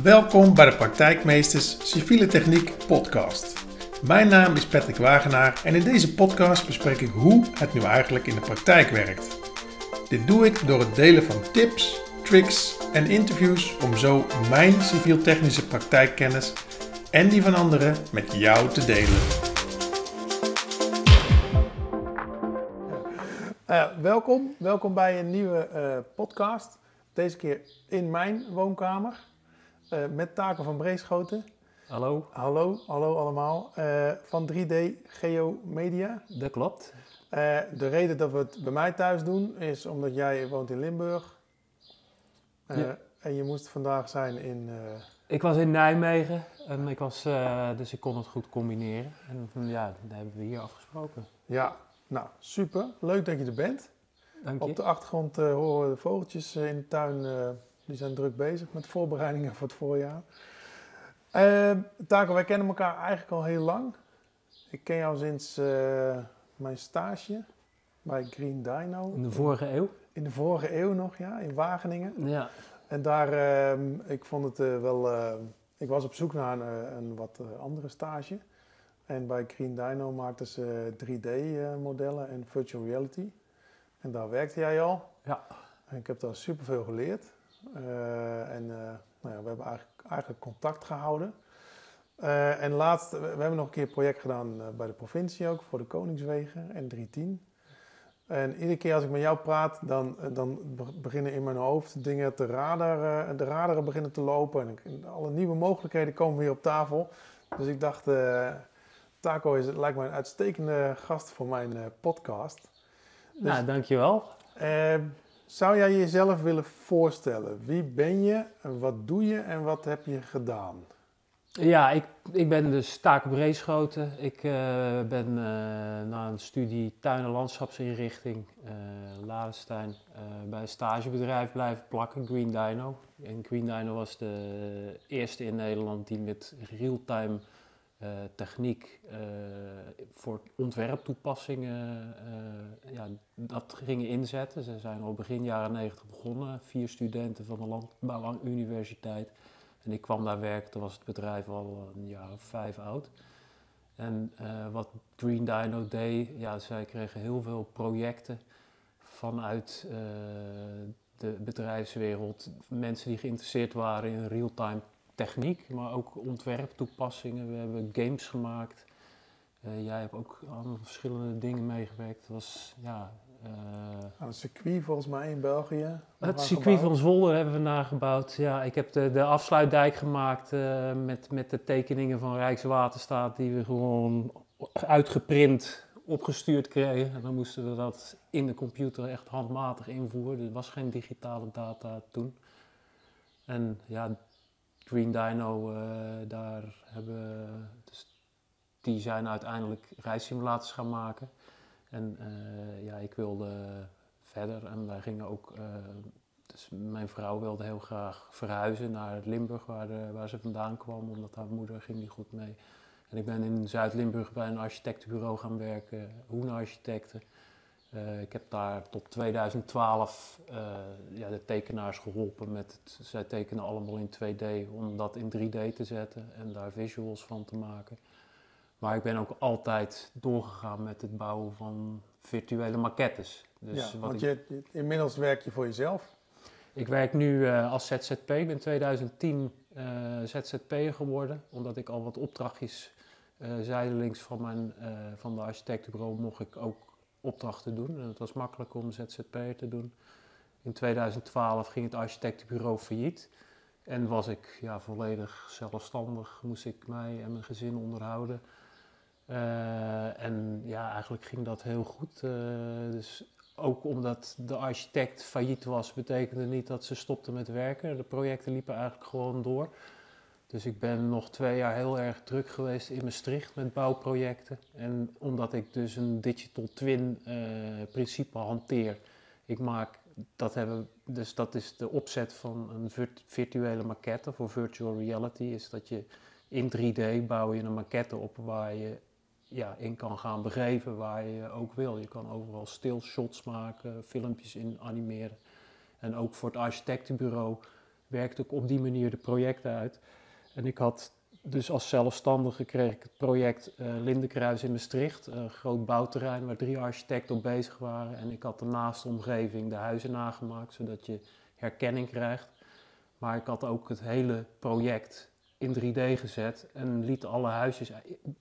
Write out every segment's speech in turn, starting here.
Welkom bij de Praktijkmeesters Civiele Techniek podcast. Mijn naam is Patrick Wagenaar en in deze podcast bespreek ik hoe het nu eigenlijk in de praktijk werkt. Dit doe ik door het delen van tips, tricks en interviews om zo mijn civiel-technische praktijkkennis en die van anderen met jou te delen. Uh, welkom, welkom bij een nieuwe uh, podcast. Deze keer in mijn woonkamer met Taken van Breeschoten. Hallo. Hallo, hallo allemaal. van 3D Geo Media. Dat klopt. de reden dat we het bij mij thuis doen is omdat jij woont in Limburg. Ja. En je moest vandaag zijn in... Ik was in Nijmegen en ik was, dus ik kon het goed combineren. En ja, dat hebben we hier afgesproken. Ja, nou super. Leuk dat je er bent. Op de achtergrond uh, horen we de vogeltjes in de tuin. Uh, die zijn druk bezig met voorbereidingen voor het voorjaar. Taco, wij kennen elkaar eigenlijk al heel lang. Ik ken jou sinds mijn stage bij Green Dino. In de vorige eeuw? In de vorige eeuw nog, ja. In Wageningen. Ja. En daar, ehm, ik vond het wel... ik was op zoek naar een, een wat andere stage. En bij Green Dino maakten ze 3D-modellen en virtual reality. En daar werkte jij al. Ja. En ik heb daar superveel geleerd. Uh, en uh, nou ja, we hebben eigenlijk, eigenlijk contact gehouden. Uh, en laatst, we, we, hebben nog een keer een project gedaan bij de provincie ook, voor de Koningswegen en 310. En iedere keer als ik met jou praat, dan, dan beginnen in mijn hoofd dingen te raderen, de raderen beginnen te lopen. En alle nieuwe mogelijkheden komen weer op tafel. Dus ik dacht, Taco is, lijkt mij een uitstekende gast voor mijn podcast. Dus, nou, dankjewel. Uh, zou jij jezelf willen voorstellen? Wie ben je, wat doe je en wat heb je gedaan? Ja, ik, ik ben dus Taak Breeschoten. Ik uh, ben uh, na een studie tuin- en landschapsinrichting, uh, Ladestein, bij een stagebedrijf blijven plakken, Green Dino. En Green Dino was de eerste in Nederland die met real-time techniek uh, voor ontwerptoepassingen uh, ja, dat gingen inzetten. Ze zijn al begin jaren 90 begonnen, vier studenten van de Landbouwuniversiteit. En ik kwam daar werken, toen was het bedrijf al een jaar of vijf oud. En wat Green Dino deed, ja, zij kregen heel veel projecten vanuit de bedrijfswereld. Mensen die geïnteresseerd waren in real-time techniek, maar ook ontwerptoepassingen. We hebben games gemaakt. Uh, jij hebt ook aan verschillende dingen meegewerkt. Het was, ja... Uh, aan een circuit volgens mij in België. Het circuit van Zwolle hebben we nagebouwd. Ja, ik heb de, de afsluitdijk gemaakt uh, met, met de tekeningen van Rijkswaterstaat die we gewoon uitgeprint opgestuurd kregen. En dan moesten we dat in de computer echt handmatig invoeren. Er was geen digitale data toen. En ja, Green Dino, uh, daar hebben, dus die zijn uiteindelijk reissimulators gaan maken. En uh, ja, ik wilde verder en wij gingen ook, uh, dus mijn vrouw wilde heel graag verhuizen naar Limburg waar, de, waar ze vandaan kwam, omdat haar moeder ging niet goed mee. En ik ben in Zuid-Limburg bij een architectenbureau gaan werken, Hoen Architecten. Uh, ik heb daar tot 2012 uh, ja, de tekenaars geholpen met het. Zij tekenen allemaal in 2D om dat in 3D te zetten en daar visuals van te maken. Maar ik ben ook altijd doorgegaan met het bouwen van virtuele maquettes. Dus ja, want je, inmiddels werk je voor jezelf? Ik werk nu uh, als ZZP. Ik ben in 2010 ZZP'er geworden, omdat ik al wat opdrachtjes zijdelings van, mijn, van de architectenbureau mocht ik ook opdrachten doen. En het was makkelijk om ZZP'er te doen. In 2012 ging het architectenbureau failliet. En was ik ja, volledig zelfstandig, moest ik mij en mijn gezin onderhouden. Uh, en ja, eigenlijk ging dat heel goed. Uh, dus ook omdat de architect failliet was, betekende niet dat ze stopte met werken. De projecten liepen eigenlijk gewoon door. Dus ik ben nog twee jaar heel erg druk geweest in Maastricht met bouwprojecten. En omdat ik dus een digital twin uh, principe hanteer. Ik maak, dat hebben, dus dat is de opzet van een virtuele maquette voor virtual reality. Is dat je in 3D bouw je een maquette op waar je ja, in kan gaan begeven waar je ook wil. Je kan overal stilshots maken, filmpjes in animeren. En ook voor het architectenbureau werkte ik op die manier de projecten uit. En ik had dus als zelfstandige kreeg ik het project uh, Lindenkruis in Maastricht, een groot bouwterrein waar drie architecten op bezig waren. En ik had de naaste omgeving de huizen nagemaakt, zodat je herkenning krijgt. Maar ik had ook het hele project in 3D gezet en liet alle huisjes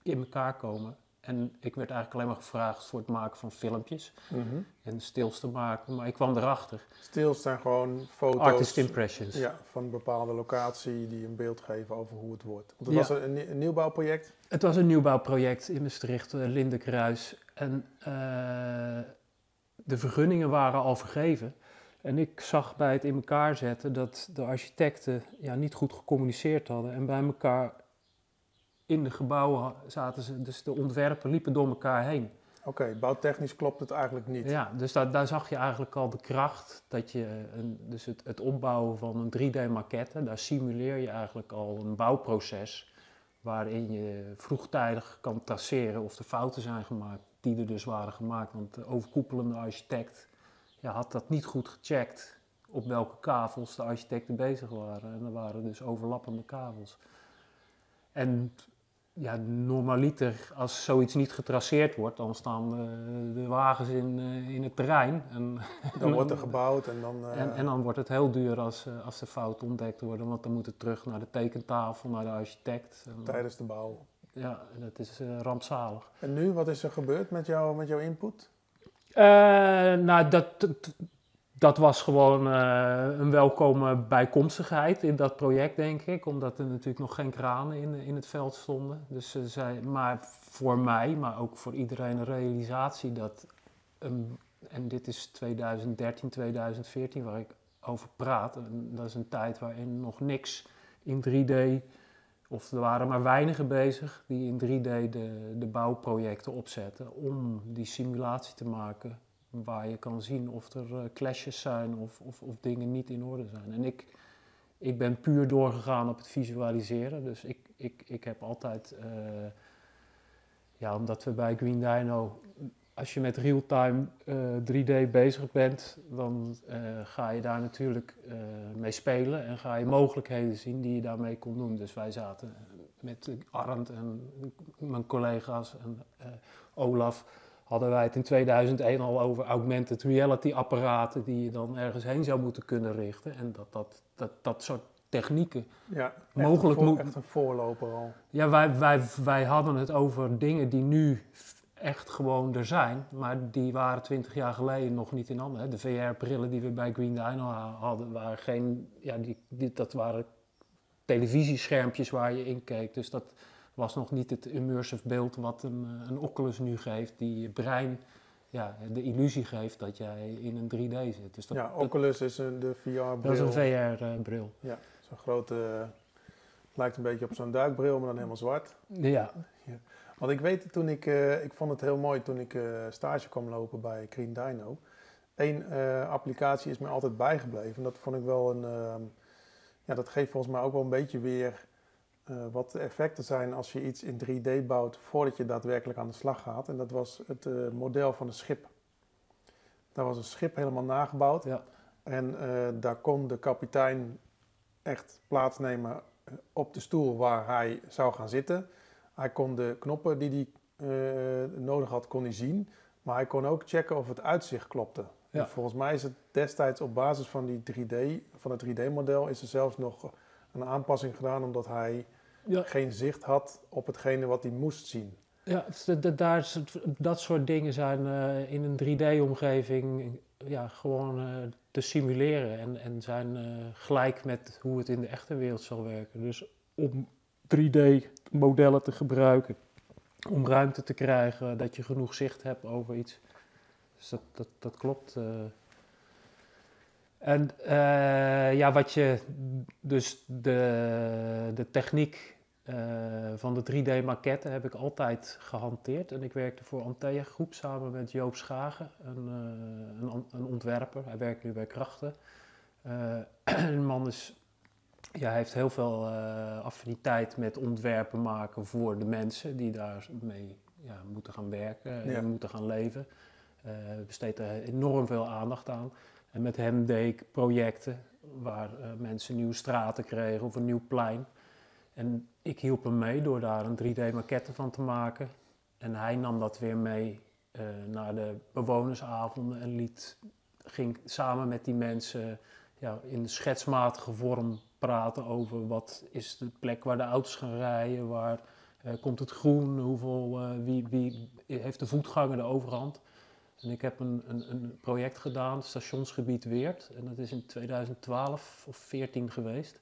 in elkaar komen. En ik werd eigenlijk alleen maar gevraagd voor het maken van filmpjes Mhm. en stils te maken, maar ik kwam erachter. Stils zijn gewoon foto's Artist impressions. ja, van een bepaalde locatie die een beeld geven over hoe het wordt. Want het Ja. was een, een nieuwbouwproject. Het was een nieuwbouwproject in Maastricht, uh, Lindenkruis. En uh, de vergunningen waren al vergeven. En ik zag bij het in elkaar zetten dat de architecten ja, niet goed gecommuniceerd hadden. En bij elkaar in de gebouwen zaten ze, dus de ontwerpen liepen door elkaar heen. Oké, okay, bouwtechnisch klopt het eigenlijk niet. Ja, dus daar, daar zag je eigenlijk al de kracht dat je, een, dus het, het opbouwen van een 3D-maquette, daar simuleer je eigenlijk al een bouwproces waarin je vroegtijdig kan traceren of er fouten zijn gemaakt, die er dus waren gemaakt. Want de overkoepelende architect ja, had dat niet goed gecheckt op welke kavels de architecten bezig waren. En er waren dus overlappende kavels. En ja, normaliter, als zoiets niet getraceerd wordt, dan staan de, de wagens in, uh, in het terrein. En, dan wordt er gebouwd en dan... Uh... En, en, dan wordt het heel duur als, uh, als de fouten ontdekt worden, want dan moet het terug naar de tekentafel, naar de architect. En, Tijdens de bouw. Ja, dat is uh, rampzalig. En nu, wat is er gebeurd met, jou, met jouw input? Uh, nou, dat, dat, was gewoon uh, een welkome bijkomstigheid in dat project, denk ik. Omdat er natuurlijk nog geen kranen in, in het veld stonden. Dus, uh, maar voor mij, maar ook voor iedereen een realisatie dat... En dit is 2013, 2014 waar ik over praat. Dat is een tijd waarin nog niks in 3D... Of er waren maar weinigen bezig die in 3D de, de bouwprojecten opzetten om die simulatie te maken waar je kan zien of er uh, clashes zijn of, of, of, dingen niet in orde zijn. En ik, ik ben puur doorgegaan op het visualiseren. Dus ik, ik, ik heb altijd, uh, ja, omdat we bij Green Dino, als je met real-time uh, 3D bezig bent, dan ga je daar natuurlijk mee spelen en ga je mogelijkheden zien die je daarmee kon doen. Dus wij zaten met Arndt en mijn collega's en Olaf hadden wij het in 2001 al over augmented reality apparaten die je dan ergens heen zou moeten kunnen richten. En dat dat, dat, dat soort technieken ja, mogelijk moet. moeten. Echt een voorloper al. Ja, wij, wij, wij hadden het over dingen die nu echt gewoon er zijn, maar die waren twintig jaar geleden nog niet in handen. De VR-brillen die we bij Green Dino hadden, waren geen, ja, die, die, dat waren televisieschermpjes waar je in keek. Dus dat was nog niet het immersive beeld wat een, een Oculus nu geeft, die je brein ja, de illusie geeft dat jij in een 3D zit. Dus dat, ja, Oculus dat, is een, de VR-bril. Dat is een VR-bril. ja, zo'n grote, uh, lijkt een beetje op zo'n duikbril, maar dan helemaal zwart. Ja. ja. Want ik weet toen ik, uh, ik vond het heel mooi toen ik uh, stage kwam lopen bij Green Dino. Eén applicatie is me altijd bijgebleven. Dat vond ik wel een, ja, dat geeft volgens mij ook wel een beetje weer uh, wat de effecten zijn als je iets in 3D bouwt voordat je daadwerkelijk aan de slag gaat. En dat was het uh, model van een schip. Daar was een schip helemaal nagebouwd. Ja. En uh, daar kon de kapitein echt plaatsnemen op de stoel waar hij zou gaan zitten. Hij kon de knoppen die hij nodig had, kon hij zien. Maar hij kon ook checken of het uitzicht klopte. Ja. Volgens mij is het destijds op basis van, die 3D, van het 3D-model is er zelfs nog een aanpassing gedaan omdat hij ja. geen zicht had op hetgene wat hij moest zien. Ja, daar, dat soort dingen zijn uh, in een 3D-omgeving ja, gewoon uh, te simuleren en, en zijn uh, gelijk met hoe het in de echte wereld zal werken. Dus om 3D-modellen te gebruiken, om ruimte te krijgen, dat je genoeg zicht hebt over iets. Dus dat, dat, dat klopt. En uh, ja, wat je, dus de, de techniek uh, van de 3D-maquette heb ik altijd gehanteerd. En ik werkte voor Antea Groep samen met Joop Schagen, een, uh, een, een, ontwerper. Hij werkt nu bij Krachten. een man is, ja, hij heeft heel veel affiniteit met ontwerpen maken voor de mensen die daarmee ja, moeten gaan werken en Ja. moeten gaan leven. besteedt er enorm veel aandacht aan. En met hem deed ik projecten waar uh, mensen nieuwe straten kregen of een nieuw plein. En ik hielp hem mee door daar een 3D-maquette van te maken. En hij nam dat weer mee uh, naar de bewonersavonden en liet, ging samen met die mensen ja, in schetsmatige vorm praten over wat is de plek waar de auto's gaan rijden, waar uh, komt het groen, hoeveel, wie, wie heeft de voetganger de overhand. En ik heb een, een, een, project gedaan, stationsgebied Weert, en dat is in 2012 of 14 geweest.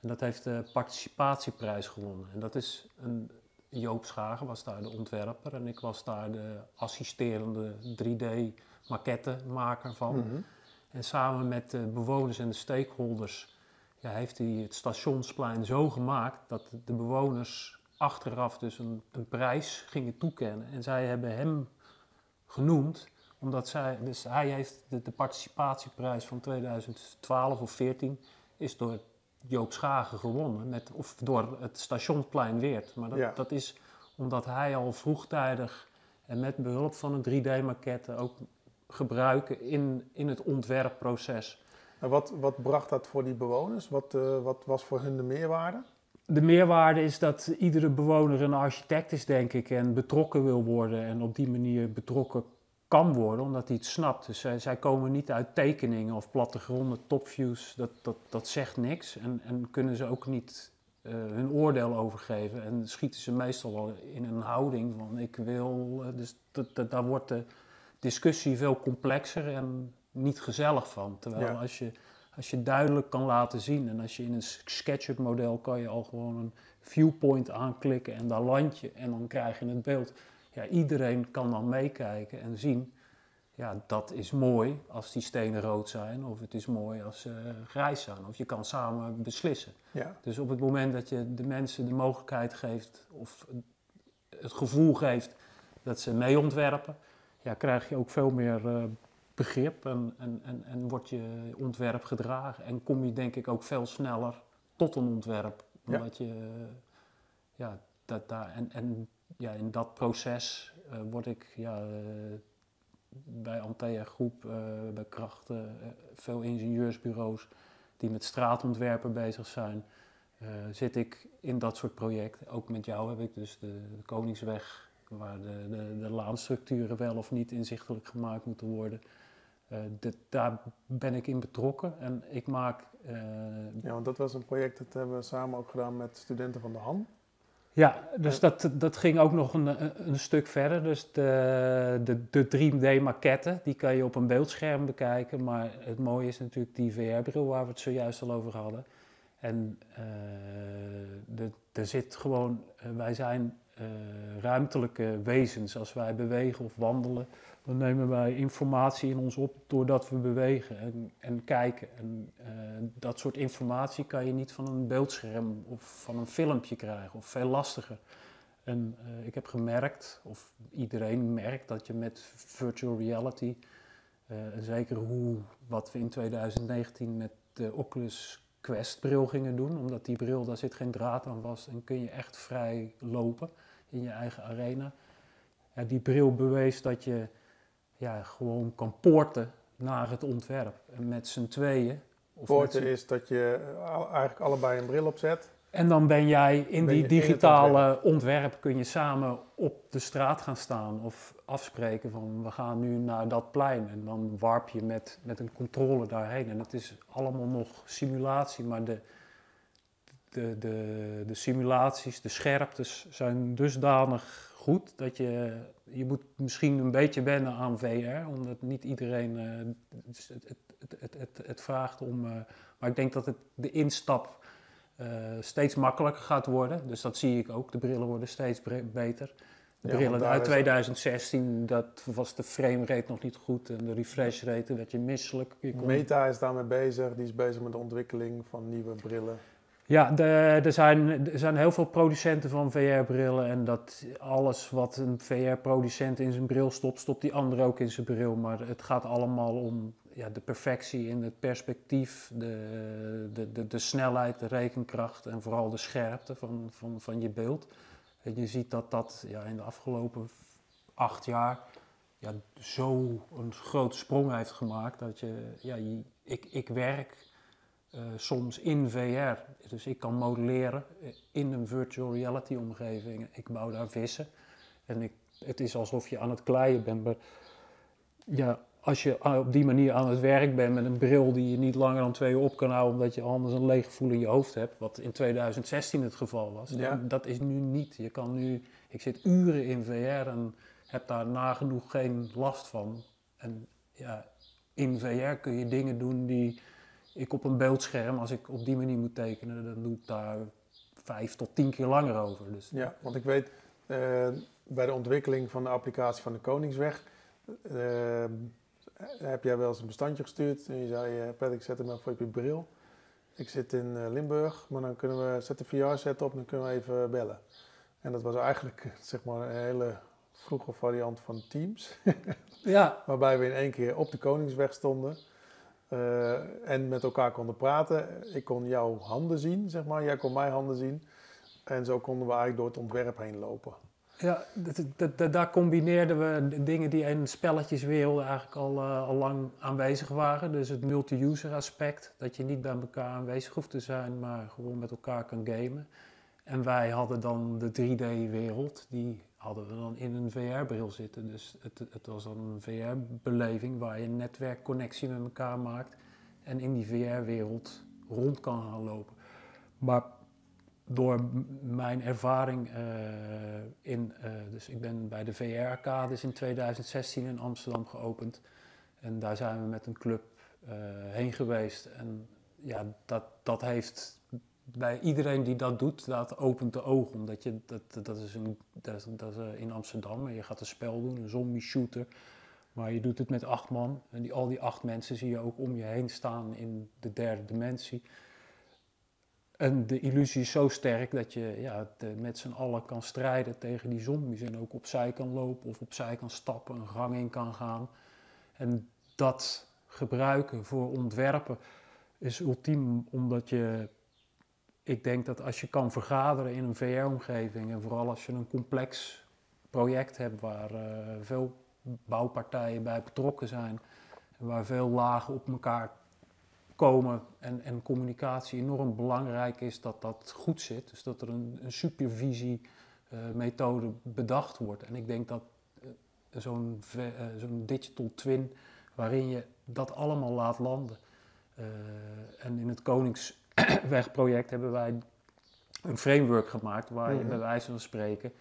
En dat heeft de participatieprijs gewonnen. En dat is een, Joop Schagen was daar de ontwerper en ik was daar de assisterende 3D-maquettemaker van. Mm -hmm. En samen met de bewoners en de stakeholders ja, heeft hij het stationsplein zo gemaakt dat de bewoners achteraf dus een, een prijs gingen toekennen. En zij hebben hem genoemd omdat zij, dus hij heeft de, de participatieprijs van 2012 of 14 is door Joop Schagen gewonnen, met, of door het stationsplein Weert. Maar dat, ja. dat is omdat hij al vroegtijdig en met behulp van een 3D-maquette ook gebruiken in, in het ontwerpproces. En wat, wat bracht dat voor die bewoners? Wat, uh, wat was voor hun de meerwaarde? De meerwaarde is dat iedere bewoner een architect is, denk ik, en betrokken wil worden en op die manier betrokken kan worden, omdat hij het snapt. Dus zij, zij komen niet uit tekeningen of plattegronden, topviews, dat, dat, dat zegt niks. En, en kunnen ze ook niet uh, hun oordeel over geven. En schieten ze meestal wel in een houding van ik wil. Uh, dus dat, dat, daar wordt de discussie veel complexer en niet gezellig van. Terwijl ja. als, je, als je duidelijk kan laten zien en als je in een SketchUp model kan je al gewoon een viewpoint aanklikken en daar land je en dan krijg je het beeld ja, iedereen kan dan meekijken en zien, ja, dat is mooi als die stenen rood zijn, of het is mooi als ze grijs zijn, of je kan samen beslissen. Ja. Dus op het moment dat je de mensen de mogelijkheid geeft, of het gevoel geeft dat ze mee ontwerpen, ja, krijg je ook veel meer uh, begrip en, en, en, en wordt je ontwerp gedragen. En kom je denk ik ook veel sneller tot een ontwerp. Omdat ja. je, ja, dat daar, en, en ja, in dat proces uh, word ik ja, uh, bij Antea Groep, uh, bij Krachten, veel ingenieursbureaus die met straatontwerpen bezig zijn, zit ik in dat soort projecten. Ook met jou heb ik dus de, de Koningsweg, waar de, de, de, laanstructuren wel of niet inzichtelijk gemaakt moeten worden. De, daar ben ik in betrokken en ik maak. ja, want dat was een project dat hebben we samen ook gedaan met studenten van de HAN. Ja, dus dat, dat ging ook nog een, een stuk verder. Dus de, de, de 3D-maquette, die kan je op een beeldscherm bekijken. Maar het mooie is natuurlijk die VR-bril waar we het zojuist al over hadden. En uh, er zit gewoon, wij zijn ruimtelijke wezens. Als wij bewegen of wandelen, dan nemen wij informatie in ons op doordat we bewegen en, en kijken. En uh, dat soort informatie kan je niet van een beeldscherm of van een filmpje krijgen, of veel lastiger. En uh, ik heb gemerkt, of iedereen merkt, dat je met virtual reality, en zeker hoe wat we in 2019 met de Oculus Quest bril gingen doen, omdat die bril, daar zit geen draad aan vast en kun je echt vrij lopen in je eigen arena. Ja, die bril bewees dat je ja, gewoon kan poorten naar het ontwerp. En met z'n tweeën. Of poorten is dat je eigenlijk allebei een bril opzet. En dan ben jij in die digitale ontwerp. ontwerp. kun je samen op de straat gaan staan of afspreken van we gaan nu naar dat plein. En dan warp je met, met een controle daarheen. En het is allemaal nog simulatie, maar de, de, de, de simulaties, de scherptes zijn dusdanig goed dat je, je moet misschien een beetje wennen aan VR, omdat niet iedereen uh, het, het, het, het, het vraagt om. Uh, maar ik denk dat het de instap uh, steeds makkelijker gaat worden. Dus dat zie ik ook. De brillen worden steeds beter. De ja, brillen uit 2016, dat was de framerate nog niet goed en de refresh rate werd je misselijk. Je kon... Meta is daarmee bezig, die is bezig met de ontwikkeling van nieuwe brillen. Ja, er, zijn, er zijn heel veel producenten van VR-brillen en dat alles wat een VR-producent in zijn bril stopt, stopt die andere ook in zijn bril. Maar het gaat allemaal om ja, de perfectie in het perspectief, de, de, de, de snelheid, de rekenkracht en vooral de scherpte van, van, van je beeld. En je ziet dat dat ja, in de afgelopen acht jaar ja, zo een grote sprong heeft gemaakt dat je, ja, je, ik, ik werk soms in VR. Dus ik kan modelleren in een virtual reality omgeving. Ik bouw daar vissen. En ik, het is alsof je aan het kleien bent. Maar ja, als je op die manier aan het werk bent met een bril die je niet langer dan twee uur op kan houden omdat je anders een leeg gevoel in je hoofd hebt, wat in 2016 het geval was, Ja. dat is nu niet. Je kan nu, ik zit uren in VR en heb daar nagenoeg geen last van. En ja, in VR kun je dingen doen die ik op een beeldscherm, als ik op die manier moet tekenen, dan doe ik daar vijf tot tien keer langer over. Dus Ja, want ik weet eh, bij de ontwikkeling van de applicatie van de Koningsweg eh, heb jij wel eens een bestandje gestuurd en je zei, eh Patrick, zet hem even op je bril. Ik zit in Limburg, maar dan kunnen we, zet de VR-set op en dan kunnen we even bellen. En dat was eigenlijk zeg maar een hele vroege variant van Teams, ja, waarbij we in één keer op de Koningsweg stonden. Eh, en met elkaar konden praten. Ik kon jouw handen zien, zeg maar. Jij kon mijn handen zien. En zo konden we eigenlijk door het ontwerp heen lopen. Ja, daar combineerden we dingen die in spelletjeswereld eigenlijk al, eh, al lang aanwezig waren. Dus het multi-user aspect, dat je niet bij elkaar aanwezig hoeft te zijn, maar gewoon met elkaar kan gamen. En wij hadden dan de 3D-wereld, die hadden we dan in een VR-bril zitten. Dus het, het was dan een VR-beleving waar je een netwerkconnectie met elkaar maakt en in die VR-wereld rond kan gaan lopen. Maar door mijn ervaring eh, in, eh, dus ik ben bij de VR-arcades in 2016 in Amsterdam geopend. En daar zijn we met een club eh, heen geweest. En ja, dat, dat heeft bij iedereen die dat doet, dat opent de ogen. Omdat je, dat, dat is, een, dat dat is eh, in Amsterdam en je gaat een spel doen, een zombie shooter. Maar je doet het met acht man. En die, al die acht mensen zie je ook om je heen staan in de derde dimensie. En de illusie is zo sterk dat je ja, met z'n allen kan strijden tegen die zombies. En ook opzij kan lopen of opzij kan stappen, een gang in kan gaan. En dat gebruiken voor ontwerpen is ultiem omdat je... Ik denk dat als je kan vergaderen in een VR-omgeving... en vooral als je een complex project hebt waar eh, veel bouwpartijen bij betrokken zijn... waar veel lagen op elkaar komen en, en communicatie enorm belangrijk is dat dat goed zit. Dus dat er een, een supervisie-methode bedacht wordt. En ik denk dat eh, zo'n eh, digital twin, waarin je dat allemaal laat landen. Eh, en in het Koningswegproject hebben wij een framework gemaakt waar je Mhm. bij wijze van spreken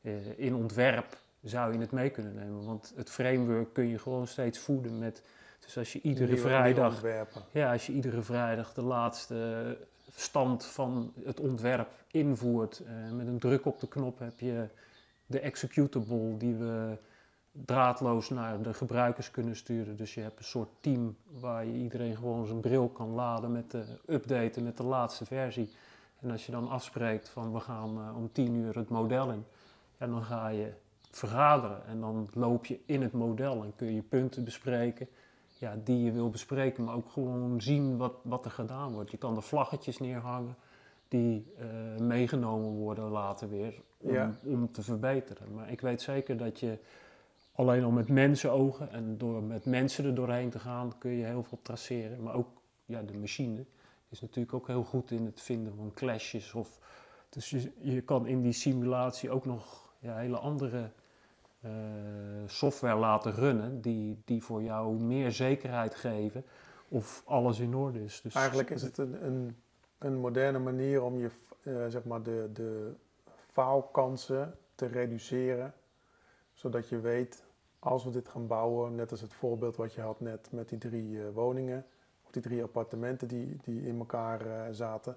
eh, in ontwerp zou je het mee kunnen nemen. Want het framework kun je gewoon steeds voeden met. Dus als je iedere vrijdag ja, als je iedere vrijdag de laatste stand van het ontwerp invoert, eh, met een druk op de knop heb je de executable die we draadloos naar de gebruikers kunnen sturen. Dus je hebt een soort team waar je iedereen gewoon zijn bril kan laden met de updaten met de laatste versie. En als je dan afspreekt van we gaan eh, om 10 uur het model in, ja, dan ga je vergaderen en dan loop je in het model en kun je punten bespreken ja, die je wil bespreken, maar ook gewoon zien wat, wat er gedaan wordt. Je kan de vlaggetjes neerhangen die eh, meegenomen worden later weer om, Ja. om te verbeteren. Maar ik weet zeker dat je alleen al met mensenogen en door met mensen er doorheen te gaan, kun je heel veel traceren. Maar ook ja, de machine is natuurlijk ook heel goed in het vinden van clashes. Of, dus je, kan in die simulatie ook nog ja, hele andere eh, software laten runnen die, die voor jou meer zekerheid geven of alles in orde is. Dus Eigenlijk is het een, een, een moderne manier om je, eh, zeg maar de, de faalkansen te reduceren. Zodat je weet, als we dit gaan bouwen, net als het voorbeeld wat je had net met die drie eh, woningen, of die drie appartementen die, die in elkaar eh, zaten.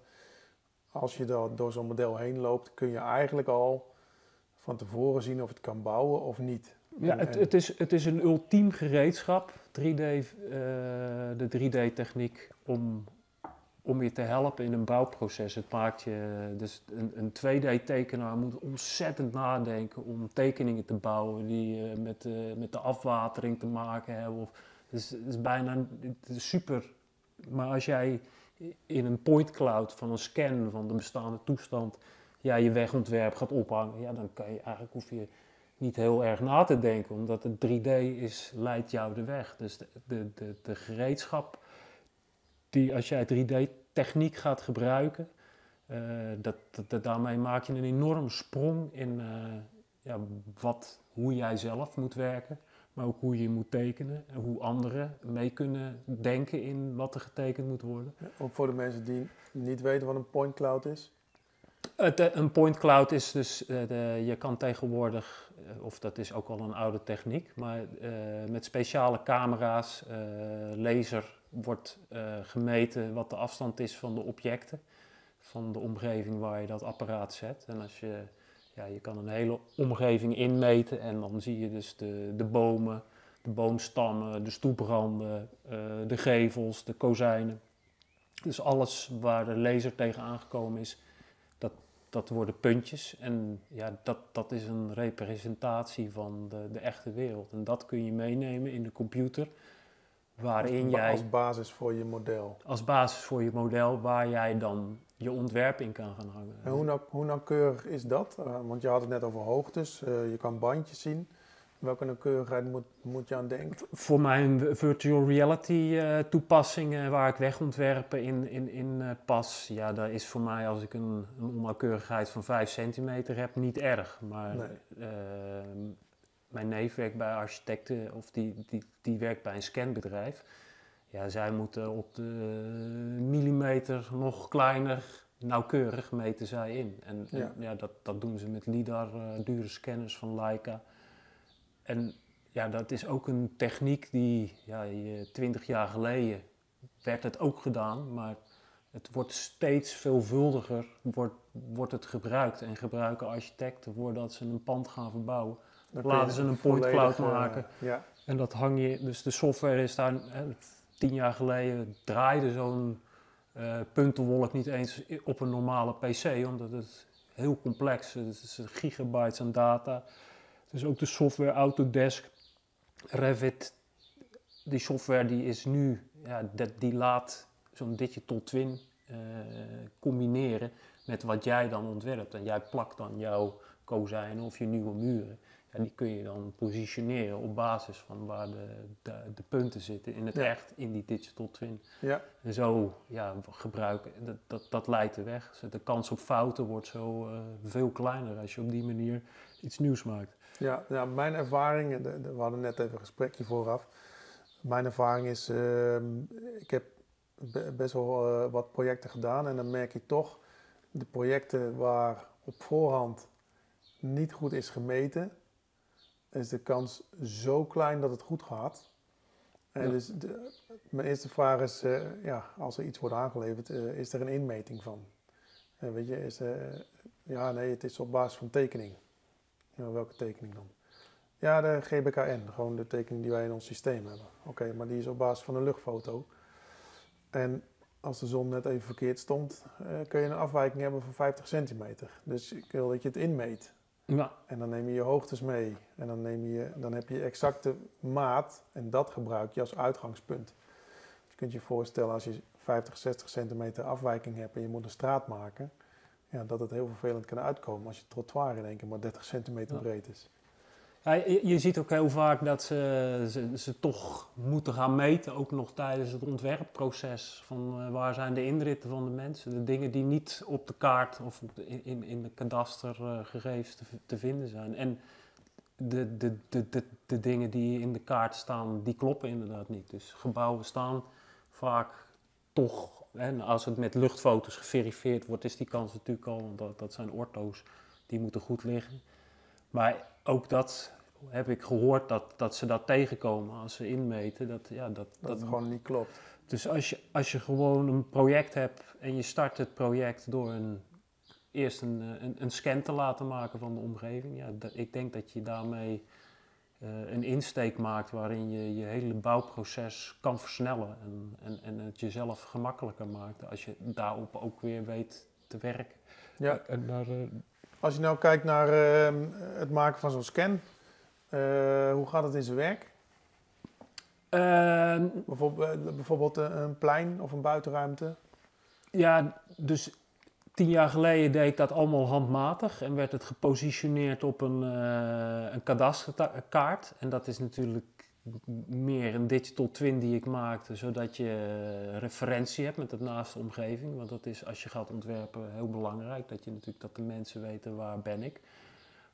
Als je dan door zo'n model heen loopt, kun je eigenlijk al van tevoren zien of het kan bouwen of niet. Ja, het, het, is, het is een ultiem gereedschap, 3D, eh, de 3D-techniek, om, om je te helpen in een bouwproces. Het maakt je, dus een, een 2D-tekenaar moet ontzettend nadenken om tekeningen te bouwen die eh, met, de met de afwatering te maken hebben. Of, is, het is bijna super. Maar als jij in een point cloud van een scan van de bestaande toestand ja, je wegontwerp gaat ophangen, ja, dan kan je eigenlijk hoef je niet heel erg na te denken, omdat het 3D is, leidt jou de weg. Dus de, de, de gereedschap die als jij 3D techniek gaat gebruiken, uh, dat, dat, daarmee maak je een enorme sprong in uh, ja, wat, hoe jij zelf moet werken, maar ook hoe je moet tekenen en hoe anderen mee kunnen denken in wat er getekend moet worden. ook voor de mensen die niet weten wat een point cloud is? Het, eh, een point cloud is dus, de, je kan tegenwoordig, of dat is ook al een oude techniek, maar met speciale camera's, laser wordt gemeten wat de afstand is van de objecten van de omgeving waar je dat apparaat zet. En als je, ja, je kan een hele omgeving inmeten en dan zie je dus de, de bomen, de boomstammen, de stoepranden, uh, de gevels, de kozijnen. Dus alles waar de laser tegen aangekomen is, dat, dat worden puntjes. En ja, dat, dat is een representatie van de, de echte wereld. En dat kun je meenemen in de computer waarin als, jij... Als basis voor je model. Als basis voor je model waar jij dan je ontwerp in kan gaan hangen. En hoe, nou, hoe nauwkeurig is dat? Uh, want je had het net over hoogtes, uh, je kan bandjes zien. Welke nauwkeurigheid moet, moet je aan denken? Voor mijn virtual reality uh, toepassingen waar ik wegontwerpen in, in, in pas, ja, daar is voor mij als ik een, een onnauwkeurigheid van 5 centimeter heb niet erg. Maar nee. Mijn neef werkt bij architecten of die, die, die werkt bij een scanbedrijf. Ja, zij moeten op de millimeter nog kleiner, nauwkeurig meten zij in. En, ja. ja, dat, dat doen ze met LIDAR, uh, dure scanners van Leica. En ja, dat is ook een techniek die, ja, twintig jaar geleden werd het ook gedaan, maar het wordt steeds veelvuldiger, wordt, wordt het gebruikt. En gebruiken architecten voordat ze een pand gaan verbouwen. Laten ze een point cloud maken. ja. En dat hang je, dus de software is daar tien jaar geleden draaide zo'n uh, puntenwolk niet eens op een normale PC, omdat het heel complex is. Het is gigabytes aan data. Dus ook de software Autodesk, Revit, die software die is nu, ja, dat, die laat zo'n digital twin uh, combineren met wat jij dan ontwerpt. En jij plakt dan jouw kozijnen of je nieuwe muren. En die kun je dan positioneren op basis van waar de, de, de punten zitten in het echt, in die digital twin. Ja. En zo ja, gebruiken, dat, dat, dat leidt de weg. De kans op fouten wordt zo uh, veel kleiner als je op die manier iets nieuws maakt. Ja, mijn ervaring, we hadden net even een gesprekje vooraf. Mijn ervaring is, uh, ik heb best wel uh, wat projecten gedaan en dan merk je toch de projecten waar op voorhand niet goed is gemeten, is de kans zo klein dat het goed gaat. En dus de, mijn eerste vraag is, uh, ja, als er iets wordt aangeleverd, uh, is er een inmeting van? Uh, weet je, is, ja, nee, het is op basis van tekening. Ja, welke tekening dan? Ja, de GBKN, gewoon de tekening die wij in ons systeem hebben. Oké, maar die is op basis van een luchtfoto. En als de zon net even verkeerd stond, kun je een afwijking hebben van 50 centimeter. Dus ik wil dat je het inmeet. Ja. En dan neem je je hoogtes mee. En dan, neem je, dan heb je exacte maat en dat gebruik je als uitgangspunt. Dus je kunt je voorstellen als je 50, 60 centimeter afwijking hebt en je moet een straat maken, ja, dat het heel vervelend kan uitkomen als je trottoir in één keer maar 30 centimeter breed is. Ja, je, ziet ook heel vaak dat ze, ze, ze, toch moeten gaan meten, ook nog tijdens het ontwerpproces. Van uh, waar zijn de inritten van de mensen? De dingen die niet op de kaart of in, in de kadastergegevens uh, te, te, vinden zijn. En de, de, de, de, de dingen die in de kaart staan, die kloppen inderdaad niet. Dus gebouwen staan vaak toch, en als het met luchtfoto's geverifieerd wordt, is die kans natuurlijk al, dat, dat zijn orto's, die moeten goed liggen. Maar ook dat heb ik gehoord dat, dat ze dat tegenkomen als ze inmeten. Dat, ja, dat, dat, het gewoon niet klopt. Dus als je, als je gewoon een project hebt en je start het project door een, eerst een, een, een scan te laten maken van de omgeving. Ja, dat, ik denk dat je daarmee uh, een insteek maakt waarin je je hele bouwproces kan versnellen. En, en, en het jezelf gemakkelijker maakt als je daarop ook weer weet te werken. Ja. En daar, uh, als je nou kijkt naar uh, het maken van zo'n scan, hoe gaat het in zijn werk? Uh, bijvoorbeeld, bijvoorbeeld een plein of een buitenruimte? Ja, dus tien jaar geleden deed ik dat allemaal handmatig en werd het gepositioneerd op een, uh, een kadasterkaart. En dat is natuurlijk meer een digital twin die ik maakte, zodat je referentie hebt met de naaste omgeving. Want dat is als je gaat ontwerpen heel belangrijk, dat je natuurlijk dat de mensen weten waar ben ik.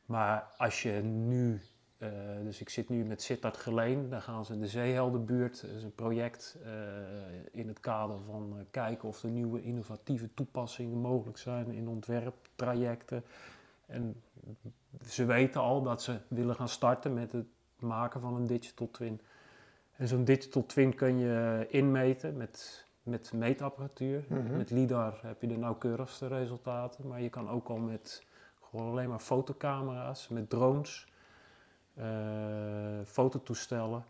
Maar als je nu, uh, dus ik zit nu met Sittard Geleen, daar gaan ze in de Zeeheldenbuurt, dat is een project uh, in het kader van uh, kijken of er nieuwe innovatieve toepassingen mogelijk zijn in ontwerptrajecten. En ze weten al dat ze willen gaan starten met het maken van een digital twin. En zo'n digital twin kun je inmeten met, met meetapparatuur. Mhm. Met LIDAR heb je de nauwkeurigste resultaten, maar je kan ook al met gewoon alleen maar fotocamera's, met drones, eh, fototoestellen.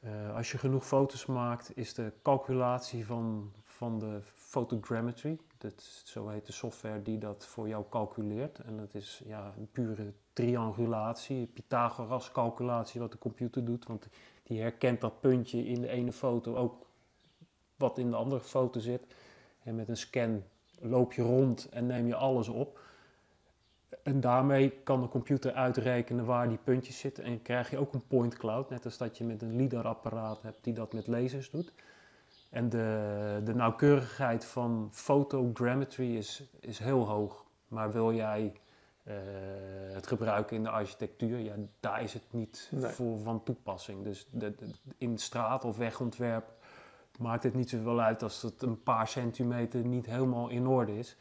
Eh, als je genoeg foto's maakt, is de calculatie van, van de photogrammetry, dat, zo heet de software die dat voor jou calculeert. En dat is ja, een pure triangulatie, Pythagoras calculatie wat de computer doet. Want die herkent dat puntje in de ene foto ook wat in de andere foto zit. En met een scan loop je rond en neem je alles op. En daarmee kan de computer uitrekenen waar die puntjes zitten. En krijg je ook een point cloud, net als dat je met een LIDAR-apparaat hebt die dat met lasers doet. En de, de nauwkeurigheid van photogrammetry is, is heel hoog. Maar wil jij uh, het gebruiken in de architectuur, ja, daar is het niet Nee. voor van toepassing. Dus de, de- in straat- of wegontwerp maakt het niet zoveel uit als het een paar centimeter niet helemaal in orde is.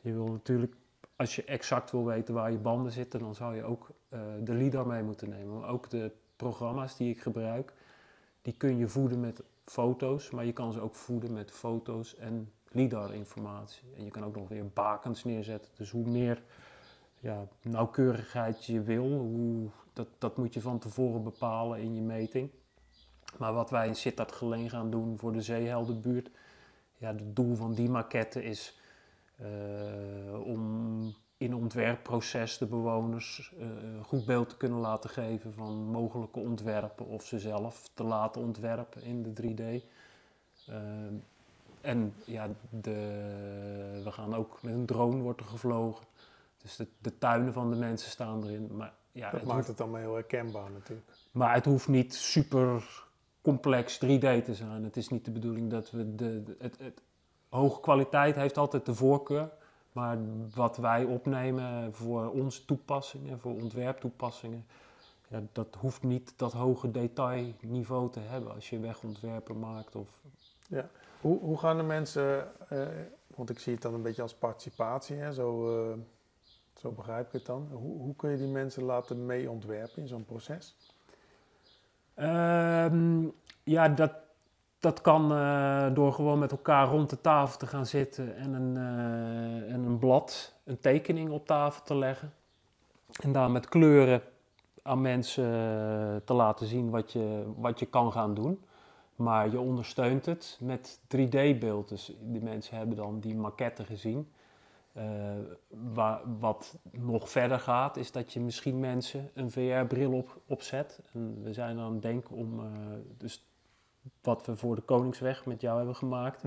Je wil natuurlijk, als je exact wil weten waar je banden zitten, dan zou je ook eh, de LIDAR mee moeten nemen. Maar ook de programma's die ik gebruik, die kun je voeden met foto's, maar je kan ze ook voeden met foto's en LIDAR-informatie. En je kan ook nog weer bakens neerzetten. Dus hoe meer ja, nauwkeurigheid je wil, hoe, dat, dat moet je van tevoren bepalen in je meting. Maar wat wij in Sittard Geleen gaan doen voor de Zeeheldenbuurt, ja, het doel van die maquette is om in ontwerpproces de bewoners eh, een goed beeld te kunnen laten geven van mogelijke ontwerpen of ze zelf te laten ontwerpen in de 3D. Ehm, en ja, de, we gaan ook met een drone wordt er gevlogen. Dus de, de tuinen van de mensen staan erin. Maar, ja, Dat het maakt hoeft, het dan heel herkenbaar natuurlijk. maar het hoeft niet super complex 3D te zijn. Het is niet de bedoeling dat we de, de- het, het, hoge kwaliteit heeft altijd de voorkeur. Maar wat wij opnemen voor onze toepassingen, voor ontwerptoepassingen, ja, dat hoeft niet dat hoge detailniveau te hebben als je wegontwerpen maakt. Of, Hoe, hoe gaan de mensen, eh, want ik zie het dan een beetje als participatie, hè? Zo, eh, zo begrijp ik het dan. Hoe, hoe kun je die mensen laten mee ontwerpen in zo'n proces? Ehm, ja, dat, dat kan eh, door gewoon met elkaar rond de tafel te gaan zitten en een, eh, en een blad, een tekening op tafel te leggen. En daar met kleuren aan mensen eh, te laten zien wat je, wat je kan gaan doen. Maar je ondersteunt het met 3D-beeld. Dus die mensen hebben dan die maquette gezien. Wa- wat nog verder gaat, is dat je misschien mensen een VR-bril op, opzet. En we zijn aan het denken om, dus wat we voor de Koningsweg met jou hebben gemaakt,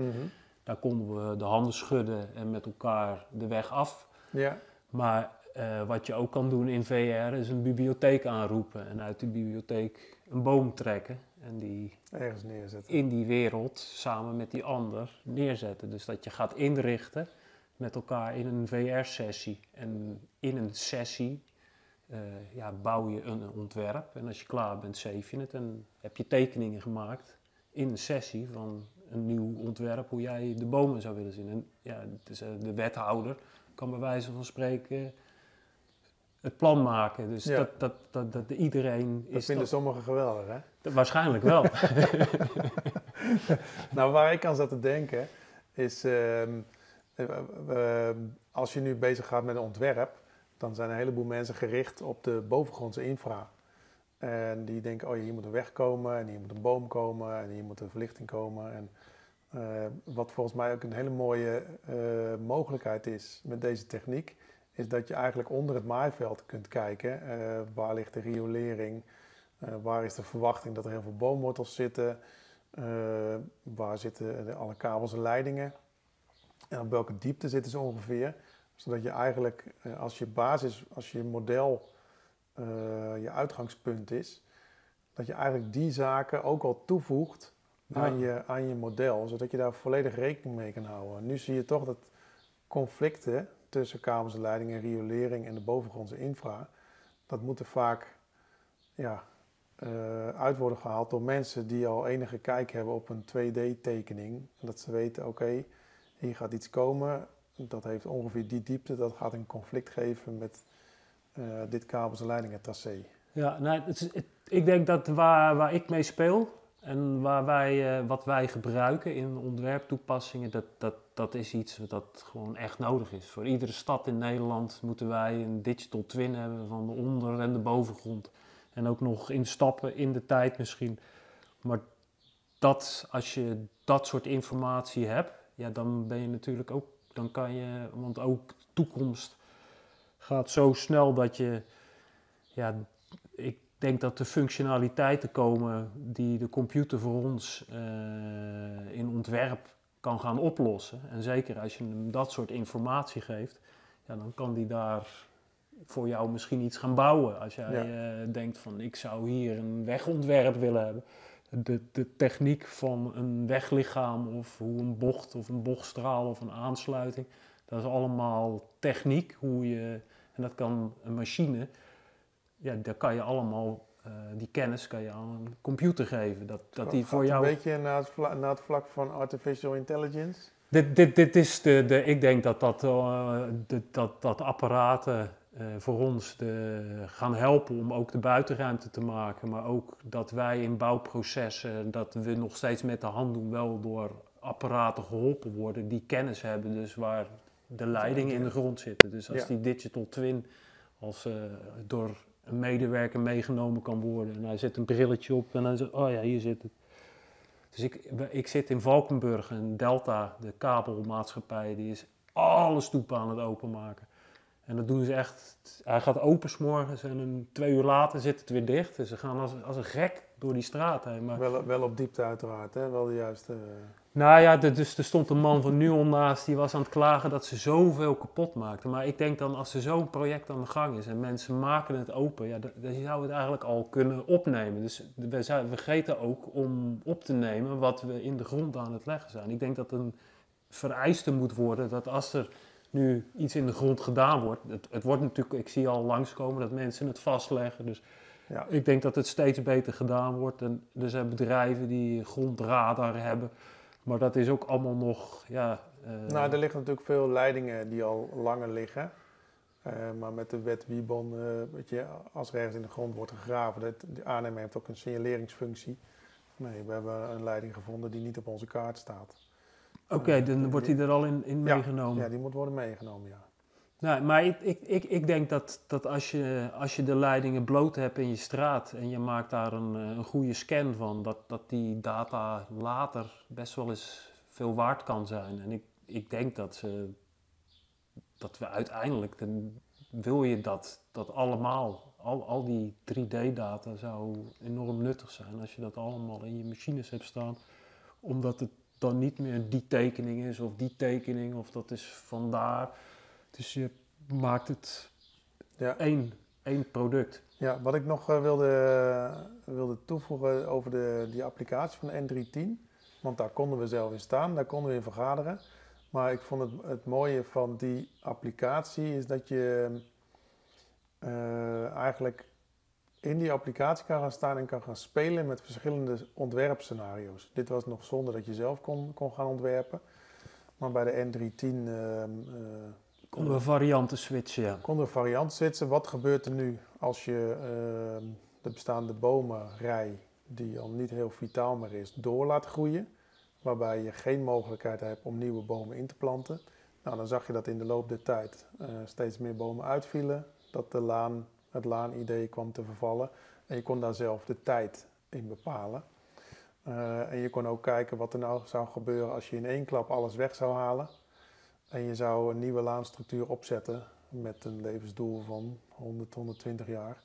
daar konden we de handen schudden en met elkaar de weg af. Ja, Maar eh, wat je ook kan doen in VR is een bibliotheek aanroepen en uit die bibliotheek een boom trekken. En die ergens neerzetten. in die wereld samen met die ander neerzetten. Dus dat je gaat inrichten met elkaar in een VR-sessie. En in een sessie eh, ja, bouw je een ontwerp. En als je klaar bent, save je het. En heb je tekeningen gemaakt in een sessie van een nieuw ontwerp, hoe jij de bomen zou willen zien. En ja, dus, eh, de wethouder kan bij wijze van spreken het plan maken. Dus Ja. dat, dat, dat, dat iedereen Dat is vinden dat- sommigen geweldig, hè? waarschijnlijk wel. Nou, waar ik aan zat te denken is, ehm, eh, eh, als je nu bezig gaat met een ontwerp, dan zijn een heleboel mensen gericht op de bovengrondse infra. En die denken, oh hier moet een weg komen, en hier moet een boom komen, en hier moet een verlichting komen. En eh, wat volgens mij ook een hele mooie eh, mogelijkheid is met deze techniek, is dat je eigenlijk onder het maaiveld kunt kijken. eh, waar ligt de riolering? Waar is de verwachting dat er heel veel boomwortels zitten? Waar zitten alle kabels en leidingen? En op welke diepte zitten ze ongeveer? Zodat je eigenlijk als je basis, als je model eh, je uitgangspunt is, dat je eigenlijk die zaken ook al toevoegt Ja. aan, je, aan je model, zodat je daar volledig rekening mee kan houden. Nu zie je toch dat conflicten tussen kabels en leidingen, riolering en de bovengrondse infra, dat moet er vaak ja, eh, uit worden gehaald door mensen die al enige kijk hebben op een 2D-tekening. En dat ze weten, oké, hier gaat iets komen, dat heeft ongeveer die diepte, dat gaat een conflict geven met dit kabels- en leidingentracé. Ja, nou, het is- ik denk dat waar, waar ik mee speel en waar wij, eh, wat wij gebruiken in ontwerptoepassingen, dat, dat, dat is iets dat gewoon echt nodig is. Voor iedere stad in Nederland moeten wij een digital twin hebben van de onder- en de bovengrond. En ook nog in stappen in de tijd misschien. Maar dat, als je dat soort informatie hebt, ja, dan ben je natuurlijk ook, dan kan je, want ook toekomst gaat zo snel dat je, ja, ik denk dat de functionaliteiten komen die de computer voor ons eh, in ontwerp kan gaan oplossen. En zeker als je hem dat soort informatie geeft, ja, dan kan die daar voor jou misschien iets gaan bouwen. Als jij eh, denkt van ik zou hier een wegontwerp willen hebben. De, de techniek van een weglichaam of hoe een bocht of een bochtstraal of een aansluiting. Dat is allemaal techniek. Hoe je, en dat kan een machine. Ja, daar kan je allemaal, eh, die kennis kan je aan een computer geven. Dat, dat die voor Een jou... beetje naar het, vla- naar het vlak van artificial intelligence. Dit, dit, dit is de, de, ik denk dat dat, eh, de- dat, dat apparaten eh, voor ons de, gaan helpen om ook de buitenruimte te maken. Maar ook dat wij in bouwprocessen, dat we nog steeds met de hand doen, wel door apparaten geholpen worden die kennis hebben. Dus waar de leidingen in de grond zitten. Dus als Ja. die digital twin als, eh, door een medewerker meegenomen kan worden. En hij zet een brilletje op en dan zegt, oh ja, hier zit het. Dus ik, ik zit in Valkenburg en Delta, de kabelmaatschappij, die is alle stoepen aan het openmaken. En dat doen ze echt. Hij gaat open 's morgens en een, twee uur later zit het weer dicht. Dus ze gaan als, als een gek door die straat heen. Maar, Wel, wel op diepte uiteraard, hè? wel de juiste... eh, nou ja, de- dus er stond een man van Nuon naast, die was aan het klagen dat ze zoveel kapot maakten. Maar ik denk dan, als er zo'n project aan de gang is en mensen maken het open, ja, dan dan zou het eigenlijk al kunnen opnemen. Dus we vergeten ook om op te nemen wat we in de grond aan het leggen zijn. Ik denk dat een vereiste moet worden dat als er nu iets in de grond gedaan wordt, het, het wordt natuurlijk, ik zie al langskomen dat mensen het vastleggen, dus ja. ik denk dat het steeds beter gedaan wordt. En er zijn bedrijven die grondradar hebben. Maar dat is ook allemaal nog. Ja, eh, Nou, er liggen natuurlijk veel leidingen die al langer liggen. Eh, maar met de wet Wiebon, eh, weet je, als er ergens in de grond wordt gegraven, dat, de aannemer heeft ook een signaleringsfunctie. Nee, we hebben een leiding gevonden die niet op onze kaart staat. Oké, dan wordt die er al in, in Ja, meegenomen. Ja, die moet worden meegenomen, ja. Nou, maar ik, ik, ik, ik denk dat, dat als, je, als je de leidingen bloot hebt in je straat en je maakt daar een, eh, een goede scan van, dat, dat die data later best wel eens veel waard kan zijn. En ik, ik denk dat, dat we uiteindelijk, dan wil je dat, dat allemaal, al, al die 3D-data zou enorm nuttig zijn als je dat allemaal in je machines hebt staan. Omdat het dan niet meer die tekening is of die tekening of dat is vandaar. Dus je maakt het Ja. één, één product. Ja, wat ik nog eh, wilde, wilde toevoegen over de, die applicatie van N310. Want daar konden we zelf in staan, daar konden we in vergaderen. Maar ik vond het, het mooie van die applicatie is dat je eh, eigenlijk in die applicatie kan gaan staan en kan gaan spelen met verschillende ontwerpscenario's. Dit was nog zonder dat je zelf kon, kon gaan ontwerpen. Maar bij de N310 ehm, eh, Konden we varianten switchen, ja. konden we variant switchen. Wat gebeurt er nu als je ehm, de bestaande bomenrij, die al niet heel vitaal meer is, door laat groeien? Waarbij je geen mogelijkheid hebt om nieuwe bomen in te planten. Nou, dan zag je dat in de loop der tijd eh, steeds meer bomen uitvielen. Dat de laan, het laanidee kwam te vervallen. En je kon daar zelf de tijd in bepalen. Eh, en je kon ook kijken wat er nou zou gebeuren als je in één klap alles weg zou halen. En je zou een nieuwe laanstructuur opzetten met een levensdoel van 100, 120 jaar.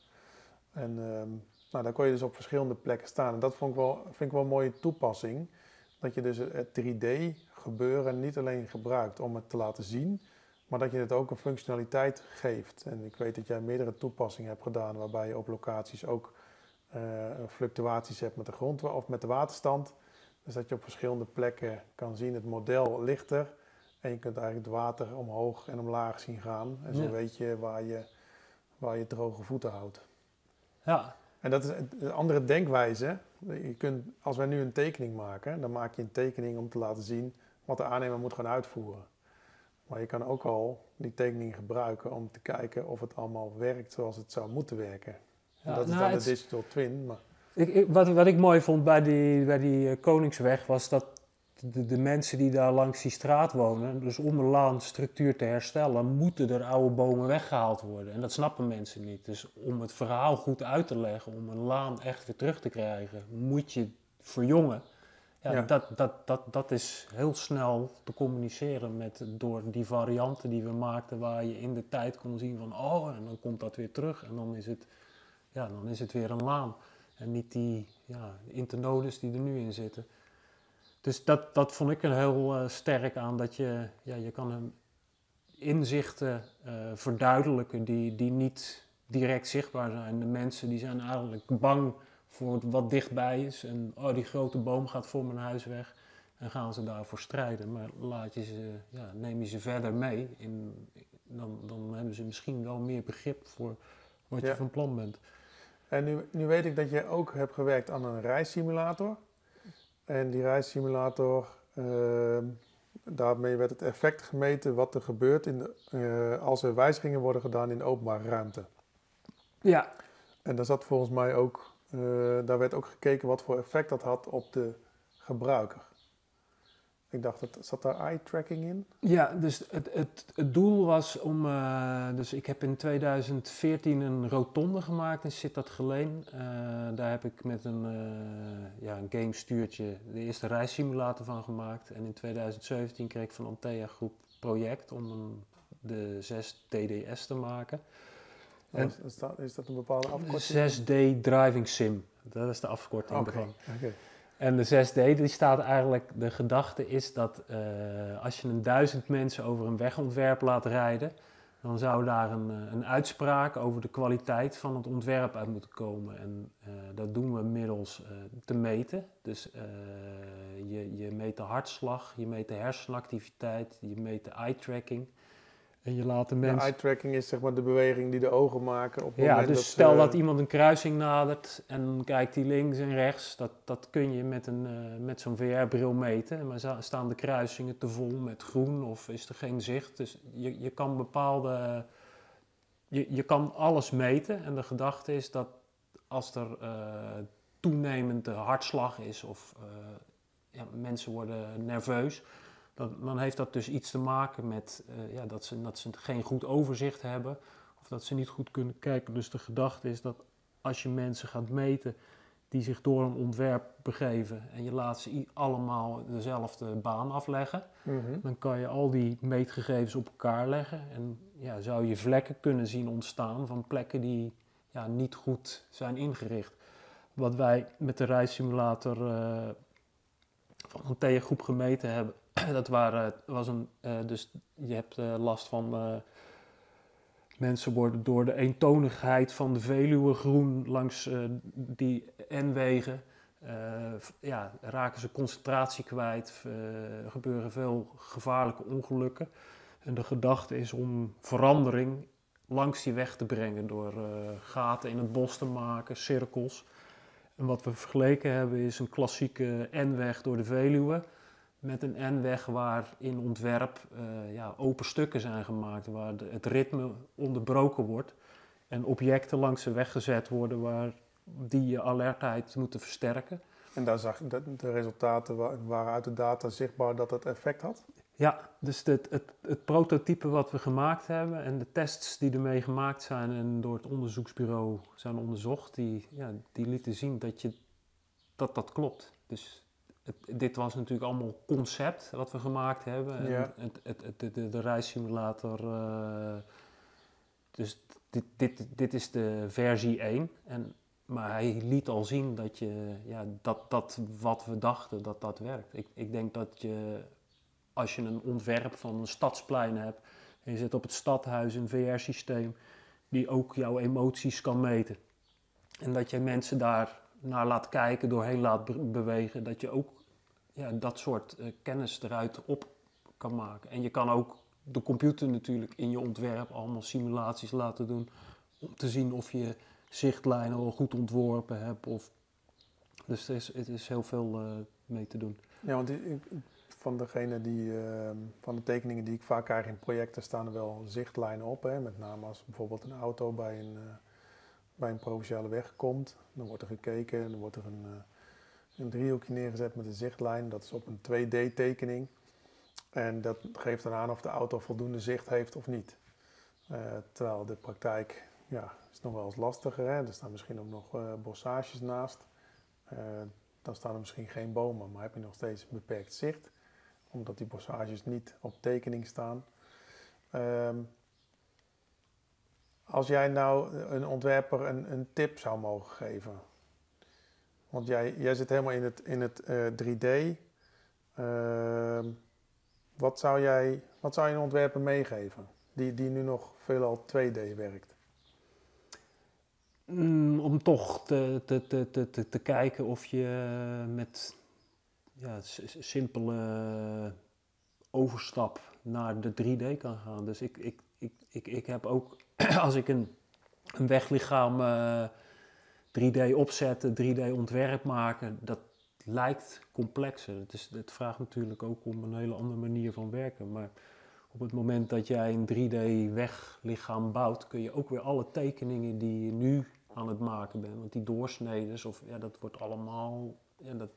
En ehm, nou, daar kon je dus op verschillende plekken staan. En dat vond ik wel, vind ik wel een mooie toepassing. Dat je dus het 3D gebeuren niet alleen gebruikt om het te laten zien, maar dat je het ook een functionaliteit geeft. En ik weet dat jij meerdere toepassingen hebt gedaan waarbij je op locaties ook fluctuaties hebt met de grond of met de waterstand. Dus dat je op verschillende plekken kan zien, het model ligt er. En je kunt eigenlijk het water omhoog en omlaag zien gaan. En zo weet je waar, je waar je droge voeten houdt. Ja. En dat is een andere denkwijze. Je kunt, als wij nu een tekening maken, dan maak je een tekening om te laten zien wat de aannemer moet gaan uitvoeren. Maar je kan ook al die tekening gebruiken om te kijken of het allemaal werkt zoals het zou moeten werken. Ja, dat is nou, dan de digital twin. Maar... Ik, wat, wat ik mooi vond bij die, bij die eh, Koningsweg was dat de, de, mensen die daar langs die straat wonen, dus om een laanstructuur te herstellen, moeten er oude bomen weggehaald worden. En dat snappen mensen niet. Dus om het verhaal goed uit te leggen, om een laan echt weer terug te krijgen, moet je verjongen. Ja, Dat, dat, dat, dat is heel snel te communiceren met, door die varianten die we maakten, waar je in de tijd kon zien van, oh, en dan komt dat weer terug en dan is het, ja, dan is het weer een laan. En niet die ja, internodes die er nu in zitten. Dus dat, dat vond ik er heel uh, sterk aan, dat je, ja, je kan hem inzichten uh, verduidelijken die, die niet direct zichtbaar zijn. De mensen die zijn eigenlijk bang voor wat dichtbij is. En oh, die grote boom gaat voor mijn huis weg. En gaan ze daarvoor strijden. Maar laat je ze, ja, neem je ze verder mee. In, dan, dan hebben ze misschien wel meer begrip voor wat je van plan bent. En nu, nu weet ik dat je ook hebt gewerkt aan een reissimulator. En die reissimulator, uh, daarmee werd het effect gemeten wat er gebeurt in de, uh, als er wijzigingen worden gedaan in de openbare ruimte. Ja. En daar zat volgens mij ook, uh, daar werd ook gekeken wat voor effect dat had op de gebruiker. Ik dacht, dat, zat daar eye-tracking in? Ja, dus het, het, het doel was om... Uh, dus ik heb in 2014 een rotonde gemaakt in Sittard Geleen. Uh, daar heb ik met een, uh, ja, een game stuurtje de eerste reissimulator van gemaakt. En in 2017 kreeg ik van Antea Groep project om een, de 6 DDS te maken. Oh, en, is, dat, is dat een bepaalde afkorting? 6D Driving Sim, dat is de afkorting okay. ervan. Okay. En de 6D, die staat eigenlijk, de gedachte is dat uh, als je een duizend mensen over een wegontwerp laat rijden, dan zou daar een, eh, een uitspraak over de kwaliteit van het ontwerp uit moeten komen. En uh, dat doen we middels te meten. Dus je, je meet de hartslag, je meet de hersenactiviteit, je meet de eye tracking. En je laat de mensen... De eye-tracking is zeg maar de beweging die de ogen maken op het ja, moment dus dat stel dat iemand een kruising nadert en dan kijkt hij links en rechts. Dat, dat kun je met, een, uh, met zo'n VR-bril meten. Maar staan de kruisingen te vol met groen of is er geen zicht? Dus je, je kan bepaalde... Je, je kan alles meten en de gedachte is dat als er uh, toenemende hartslag is of uh, ja, mensen worden nerveus dan, dan heeft dat dus iets te maken met uh, ja, dat, ze, dat ze geen goed overzicht hebben of dat ze niet goed kunnen kijken. Dus de gedachte is dat als je mensen gaat meten die zich door een ontwerp begeven en je laat ze allemaal dezelfde baan afleggen, mm dan kan je al die meetgegevens op elkaar leggen en ja, zou je vlekken kunnen zien ontstaan van plekken die ja, niet goed zijn ingericht. Wat wij met de reissimulator uh, van een T-groep gemeten hebben, dat waren, was een, uh, dus je hebt uh, last van mensen worden door de eentonigheid van de Veluwe groen langs die N-wegen. ja, raken ze concentratie kwijt, gebeuren veel gevaarlijke ongelukken. En de gedachte is om verandering langs die weg te brengen door gaten in het bos te maken, cirkels. En wat we vergeleken hebben is een klassieke N-weg door de Veluwe met een N-weg waar in ontwerp uh, ja, open stukken zijn gemaakt, waar de, het ritme onderbroken wordt en objecten langs de weg gezet worden waar die je alertheid moeten versterken. En daar zag de, de resultaten waren uit de data zichtbaar dat het effect had? Ja, dus het, het, het, prototype wat we gemaakt hebben en de tests die ermee gemaakt zijn en door het onderzoeksbureau zijn onderzocht, die, ja, die lieten zien dat, je, dat dat klopt. Dus dit was natuurlijk allemaal concept wat we gemaakt hebben. Ja. Het, het, het, de, de reissimulator. Uh, dus dit, dit, dit is de versie 1. En, maar hij liet al zien dat, je, ja, dat, dat wat we dachten, dat dat werkt. Ik, ik denk dat je, als je een ontwerp van een stadsplein hebt... en je zit op het stadhuis een VR-systeem... die ook jouw emoties kan meten. En dat je mensen daar naar laat kijken, doorheen laat bewegen. Dat je ook ja, dat soort uh, kennis eruit op kan maken. En je kan ook de computer natuurlijk in je ontwerp allemaal simulaties laten doen. Om te zien of je zichtlijnen al goed ontworpen hebt. Of... Dus het is, het is heel veel uh, mee te doen. Ja, want ik, van degene die, uh, van de tekeningen die ik vaak krijg in projecten staan er wel zichtlijnen op. Hè? Met name als bijvoorbeeld een auto bij een, uh, bij een provinciale weg komt. Dan wordt er gekeken en dan wordt er een, een driehoekje neergezet met een zichtlijn. Dat is op een 2D tekening. En dat geeft dan aan of de auto voldoende zicht heeft of niet. terwijl de praktijk ja, is nog wel eens lastiger. Hè? Er staan misschien ook nog bossages naast. dan staan er misschien geen bomen, maar heb je nog steeds beperkt zicht omdat die bossages niet op tekening staan. Um, als jij nou een ontwerper een, een, tip zou mogen geven. Want jij, jij zit helemaal in het, in het uh, 3D. Uh, wat, zou jij, wat zou je een ontwerper meegeven die, die nu nog veelal 2D werkt? Mm, om toch te, te, te, te, te kijken of je met ja, simpele overstap naar de 3D kan gaan. Dus ik, ik, ik, ik, ik heb ook, als ik een, een weglichaam eh, 3D opzetten, 3D ontwerp maken, dat lijkt complexer. Het, is, het vraagt natuurlijk ook om een hele andere manier van werken. Maar op het moment dat jij een 3D weglichaam bouwt, kun je ook weer alle tekeningen die je nu aan het maken bent, want die doorsneden, of ja, dat wordt allemaal, ja, dat,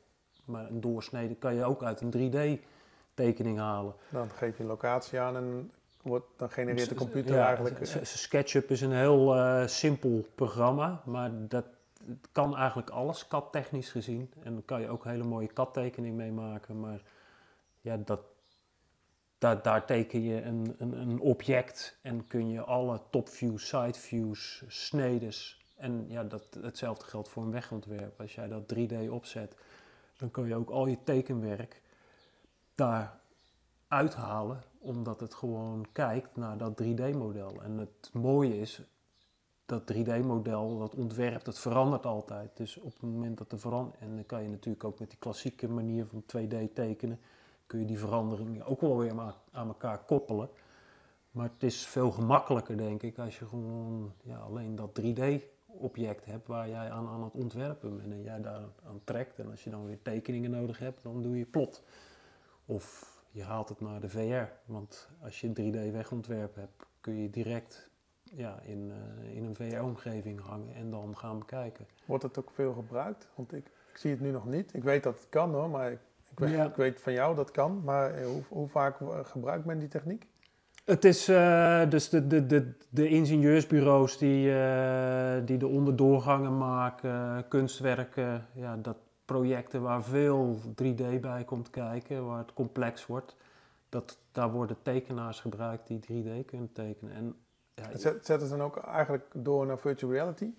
maar een doorsnede kan je ook uit een 3D-tekening halen. Dan geef je een locatie aan en wordt, dan genereert de computer eigenlijk... Uh, SketchUp is een heel uh, simpel programma, maar dat kan eigenlijk alles, CAD-technisch gezien. En dan kan je ook hele mooie CAD-tekening mee maken, maar ja, dat, daar, daar teken je een, een, een, object en kun je alle topviews, sideviews, snedes en ja, dat, hetzelfde geldt voor een wegontwerp. Als jij dat 3D opzet, dan kun je ook al je tekenwerk daar uithalen, omdat het gewoon kijkt naar dat 3D-model. En het mooie is, dat 3D-model, dat ontwerp, dat verandert altijd. Dus op het moment dat er verandert, en dan kan je natuurlijk ook met die klassieke manier van 2D tekenen, kun je die veranderingen ook wel weer aan elkaar koppelen. Maar het is veel gemakkelijker, denk ik, als je gewoon ja, alleen dat 3D object hebt waar jij aan, aan het ontwerpen bent en jij daar aan trekt. En als je dan weer tekeningen nodig hebt, dan doe je plot. Of je haalt het naar de VR. Want als je een 3D wegontwerp hebt, kun je direct ja, in, uh, in een VR-omgeving hangen en dan gaan bekijken. Wordt het ook veel gebruikt? Want ik, ik zie het nu nog niet. Ik weet dat het kan hoor, maar ik, ik, weet, ik weet, van jou dat het kan. Maar eh, hoe, hoe vaak gebruikt men die techniek? Het is uh, dus de, de, de, de ingenieursbureaus die, uh, die de onderdoorgangen maken, kunstwerken, ja, dat projecten waar veel 3D bij komt kijken, waar het complex wordt. Dat, daar worden tekenaars gebruikt die 3D kunnen tekenen. En, ja, Zetten ze dan ook eigenlijk door naar virtual reality?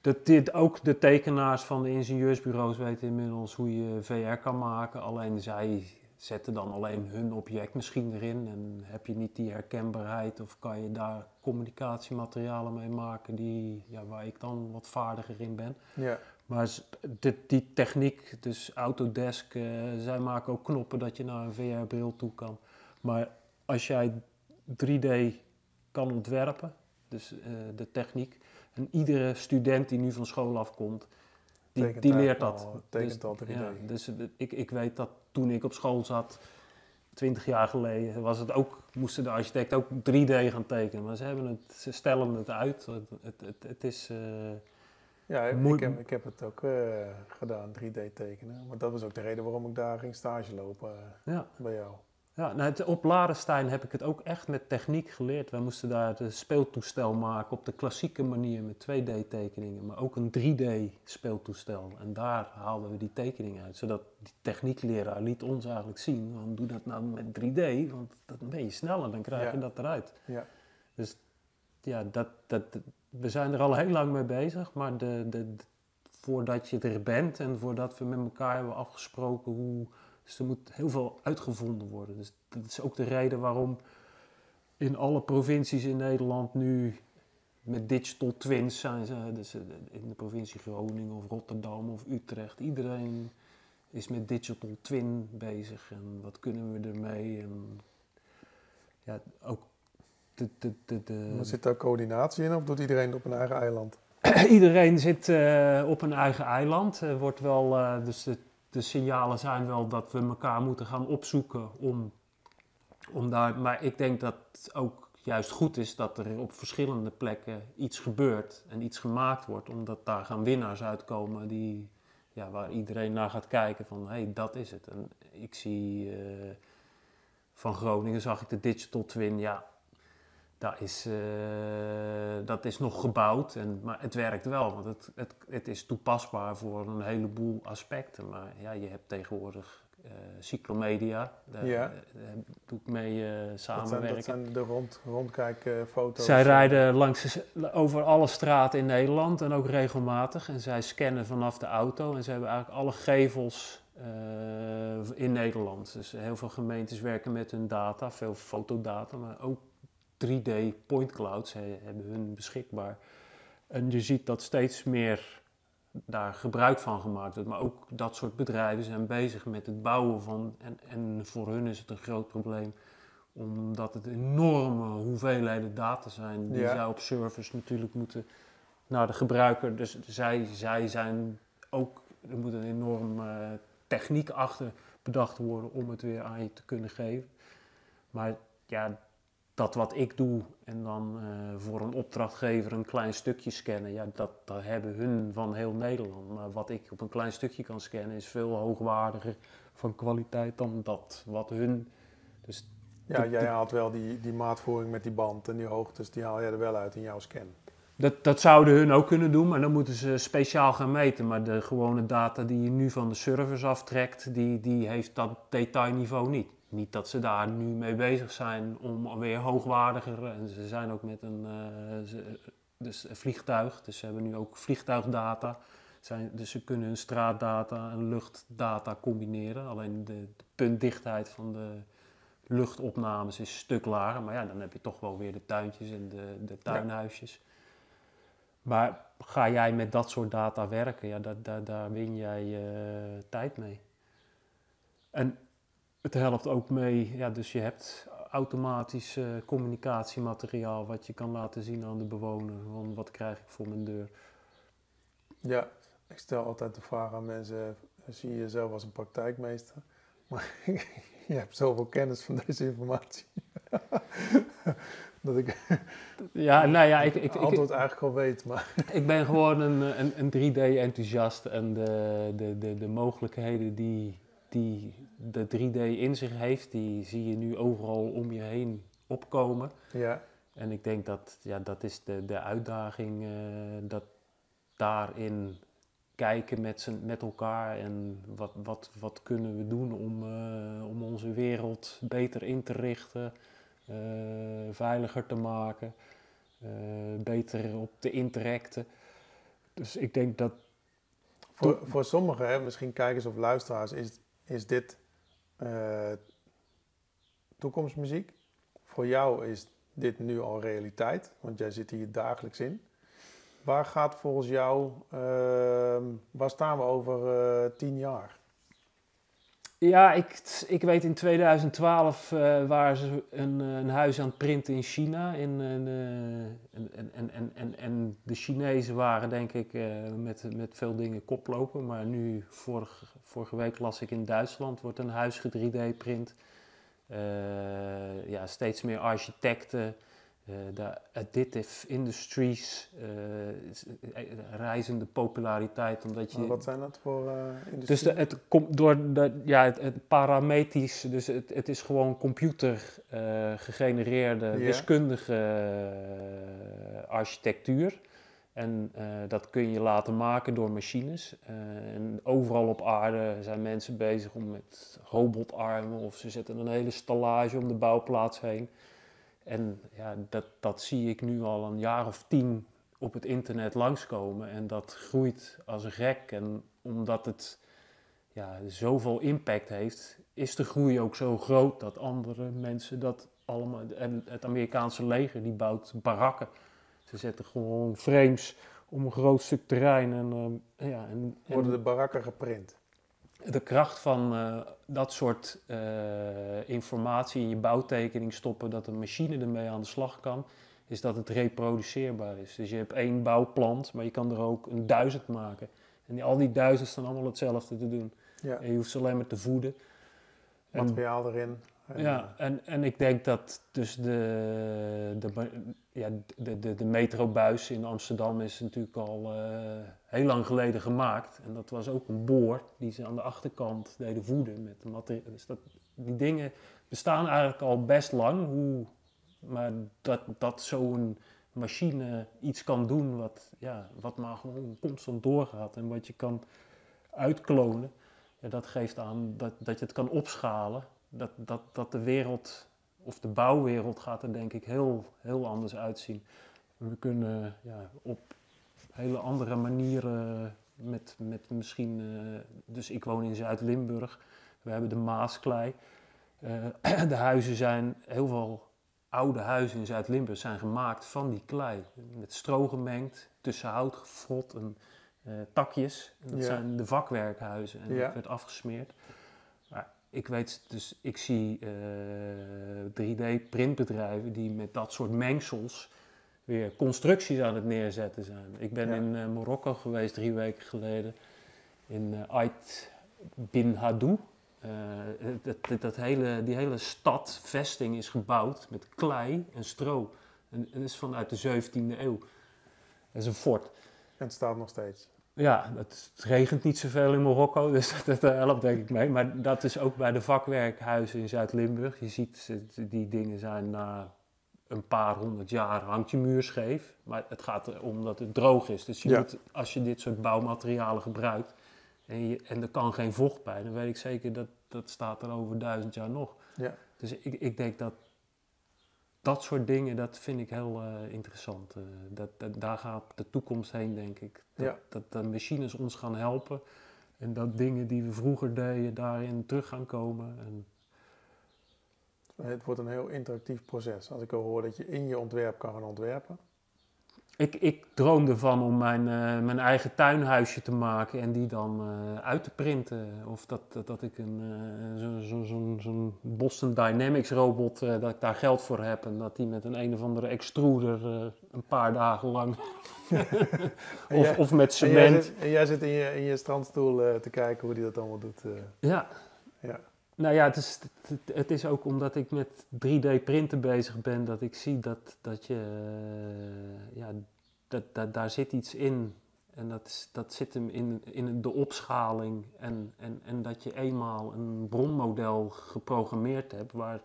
Dat dit, ook de tekenaars van de ingenieursbureaus weten inmiddels hoe je VR kan maken. Alleen zij zetten dan alleen hun object misschien erin en heb je niet die herkenbaarheid of kan je daar communicatiematerialen mee maken die, ja, waar ik dan wat vaardiger in ben. Ja. Maar dit, die techniek, dus Autodesk, uh, zij maken ook knoppen dat je naar een VR-bril toe kan. Maar als jij 3D kan ontwerpen, dus uh, de techniek, en iedere student die nu van school afkomt, die, die leert dat. tekent dus, al 3D. Ja, dus ik, ik weet dat toen ik op school zat, 20 jaar geleden, was het ook, moesten de architect ook 3D gaan tekenen. Maar ze, hebben het, ze stellen het uit. Het, het, het, het is. Uh, ja, ik heb, ik heb het ook uh, gedaan, 3D tekenen. Maar dat was ook de reden waarom ik daar ging stage lopen uh, ja. bij jou. Ja, nou, het, op Ladenstein heb ik het ook echt met techniek geleerd. We moesten daar het speeltoestel maken op de klassieke manier met 2D-tekeningen, maar ook een 3D-speeltoestel. En daar haalden we die tekening uit, zodat die techniekleraar liet ons eigenlijk zien, van, doe dat nou met 3D, want dan ben je sneller, dan krijg je dat eruit. Ja. Dus ja, dat, dat, we zijn er al heel lang mee bezig, maar de, de, voordat je er bent en voordat we met elkaar hebben afgesproken hoe dus er moet heel veel uitgevonden worden. Dus dat is ook de reden waarom in alle provincies in Nederland nu met digital twins zijn ze dus in de provincie Groningen of Rotterdam of Utrecht. Iedereen is met digital twin bezig en wat kunnen we ermee. En ja, ook de, de, de, de... zit daar coördinatie in of doet iedereen op een eigen eiland? iedereen zit uh, op een eigen eiland. Er wordt wel, uh, dus de, de, signalen zijn wel dat we elkaar moeten gaan opzoeken om, om daar. Maar ik denk dat het ook juist goed is dat er op verschillende plekken iets gebeurt en iets gemaakt wordt, omdat daar gaan winnaars uitkomen die, ja, waar iedereen naar gaat kijken van hé, hey, dat is het. En ik zie uh, van Groningen zag ik de Digital Twin, ja, dat is, uh, dat is nog gebouwd, en, maar het werkt wel, want het, het, het is toepasbaar voor een heleboel aspecten. Maar ja, je hebt tegenwoordig uh, cyclomedia, daar, ja. daar doe ik mee uh, samenwerken. Dat zijn, dat zijn de rond, rondkijkfoto's? Zij rijden langs, over alle straten in Nederland en ook regelmatig. En zij scannen vanaf de auto en ze hebben eigenlijk alle gevels in Nederland. Dus heel veel gemeentes werken met hun data, veel fotodata, maar ook 3D point clouds hebben hun beschikbaar. En je ziet dat steeds meer daar gebruik van gemaakt wordt. Maar ook dat soort bedrijven zijn bezig met het bouwen van. En, en voor hun is het een groot probleem, omdat het enorme hoeveelheden data zijn. Die ja. zij op servers natuurlijk moeten naar de gebruiker. Dus zij, zij zijn ook. Er moet een enorme techniek achter bedacht worden om het weer aan je te kunnen geven. Maar ja, dat wat ik doe en dan uh, voor een opdrachtgever een klein stukje scannen, ja, dat, dat hebben hun van heel Nederland. Maar wat ik op een klein stukje kan scannen is veel hoogwaardiger van kwaliteit dan dat wat hun. Dus ja, jij haalt wel die, die maatvoering met die band en die hoogtes, die haal jij er wel uit in jouw scan. Dat, dat zouden hun ook kunnen doen, maar dan moeten ze speciaal gaan meten. Maar de gewone data die je nu van de servers aftrekt, die, die heeft dat detailniveau niet niet dat ze daar nu mee bezig zijn om weer hoogwaardiger. En ze zijn ook met een, uh, dus een vliegtuig, dus ze hebben nu ook vliegtuigdata. Zijn, dus ze kunnen hun straatdata en luchtdata combineren. Alleen de, de, puntdichtheid van de luchtopnames is een stuk lager. Maar ja, dan heb je toch wel weer de tuintjes en de, de tuinhuisjes. Maar ga jij met dat soort data werken, ja, daar, daar, daar win jij uh, tijd mee. En het helpt ook mee, ja, dus je hebt automatisch uh, communicatiemateriaal wat je kan laten zien aan de bewoner. Van wat krijg ik voor mijn deur? Ja, ik stel altijd de vraag aan mensen, zie je jezelf als een praktijkmeester? Maar je hebt zoveel kennis van deze informatie. dat ik ja, nou ja, ik, ik, antwoord eigenlijk al weet. Maar. ik ben gewoon een, een, een 3D-enthousiast en de, de, de, de mogelijkheden die, die de 3D in zich heeft, die zie je nu overal om je heen opkomen. Ja. En ik denk dat ja, dat is de, de uitdaging, uh, dat daarin kijken met, z'n, met elkaar en wat, wat, wat kunnen we doen om, uh, om onze wereld beter in te richten, uh, veiliger te maken, beter op te interacten. Dus ik denk dat. Voor, voor sommigen, misschien kijkers of luisteraars, is, is dit uh, toekomstmuziek. Voor jou is dit nu al realiteit, want jij zit hier dagelijks in. Waar gaat volgens jou, uh, waar staan we over uh, tien jaar? Ja, ik, ik weet in 2012 uh, waren ze een, een, huis aan het printen in China. In, en, en, en, en, en de Chinezen waren denk ik met, met veel dingen koplopen. Maar nu, vorige, vorige week las ik in Duitsland, wordt een huis 3D-print. ja, steeds meer architecten, de additive industries, uh, reizende populariteit. Omdat je, maar wat zijn dat voor industries? Dus de, het komt door de, ja, het, het parametrisch, dus het, het is gewoon computer gegenereerde ja. wiskundige architectuur. En dat kun je laten maken door machines. en overal op aarde zijn mensen bezig om met robotarmen of ze zetten een hele stallage om de bouwplaats heen. En ja, dat, dat zie ik nu al een jaar of tien op het internet langskomen. En dat groeit als een gek. En omdat het ja, zoveel impact heeft, is de groei ook zo groot dat andere mensen dat allemaal. En het Amerikaanse leger die bouwt barakken Ze zetten gewoon frames om een groot stuk terrein. En, uh, ja, en, Worden de barakken geprint? De kracht van uh, dat soort uh, informatie in je bouwtekening stoppen, dat een machine ermee aan de slag kan, is dat het reproduceerbaar is. Dus je hebt één bouwplant, maar je kan er ook een duizend maken. En die, al die duizend staan allemaal hetzelfde te doen. Ja. En je hoeft ze alleen maar te voeden. En- Materiaal erin. En, ja, en, en ik denk dat dus de, de, ja, de, de, de metrobuis in Amsterdam is natuurlijk al eh, heel lang geleden gemaakt. En dat was ook een boor die ze aan de achterkant deden voeden met. Dus dat, die dingen bestaan eigenlijk al best lang. Hoe, maar dat, dat zo'n machine iets kan doen wat, ja, wat maar gewoon constant doorgaat en wat je kan uitklonen. Dat geeft aan dat, dat je het kan opschalen dat, dat, dat de wereld, of de bouwwereld gaat er denk ik heel, heel anders uitzien. We kunnen ja, op hele andere manieren met, met misschien, uh, dus ik woon in Zuid-Limburg, we hebben de Maasklei. Uh, de huizen zijn, heel veel oude huizen in Zuid-Limburg zijn gemaakt van die klei. Met stro gemengd, tussen hout gefrot en uh, takjes. En dat Ja. zijn de vakwerkhuizen en Ja. dat werd afgesmeerd. Ik weet, dus ik zie eh 3D-printbedrijven die met dat soort mengsels weer constructies aan het neerzetten zijn. Ik ben Ja. in eh, Marokko geweest drie weken geleden, in eh Ait Bin Hadou. Eh, dat, dat, hele, die hele stad, vesting, is gebouwd met klei en stro. En is vanuit de 17e eeuw. Dat is een fort. en het staat nog steeds. Ja, het, regent niet zoveel in Marokko, dus dat, helpt denk ik mee. Maar dat is ook bij de vakwerkhuizen in Zuid-Limburg. Je ziet, die dingen zijn na een paar honderd jaar hangt je muur scheef. Maar het gaat erom dat het droog is. Dus je Ja. moet, als je dit soort bouwmaterialen gebruikt en, je, en er kan geen vocht bij, dan weet ik zeker dat dat staat er over duizend jaar nog. Ja. Dus ik, ik denk dat dat soort dingen, dat vind ik heel eh, interessant. Eh, dat, dat, daar gaat de toekomst heen, denk ik. Dat, Ja. dat de machines ons gaan helpen. En dat dingen die we vroeger deden, daarin terug gaan komen. En, Het wordt een heel interactief proces. Als ik al hoor dat je in je ontwerp kan gaan ontwerpen. Ik, ik droom ervan om mijn, eh, mijn eigen tuinhuisje te maken en die dan eh, uit te printen. Of dat, dat, dat ik een eh, zo'n zo, zo, zo'n Boston Dynamics robot, dat ik daar geld voor heb. En dat die met een een of andere extruder een paar dagen lang. Of, jij- of met En jij cement. zit, en jij zit in, je, in je strandstoel te kijken hoe die dat allemaal doet. Ja. Nou ja, het is, het, is ook omdat ik met 3D-printen bezig ben, dat ik zie dat, dat je, eh, ja, dat, dat, daar zit iets in. En dat, dat zit hem in, in de opschaling. En, en, en dat je eenmaal een bronmodel geprogrammeerd hebt, waar,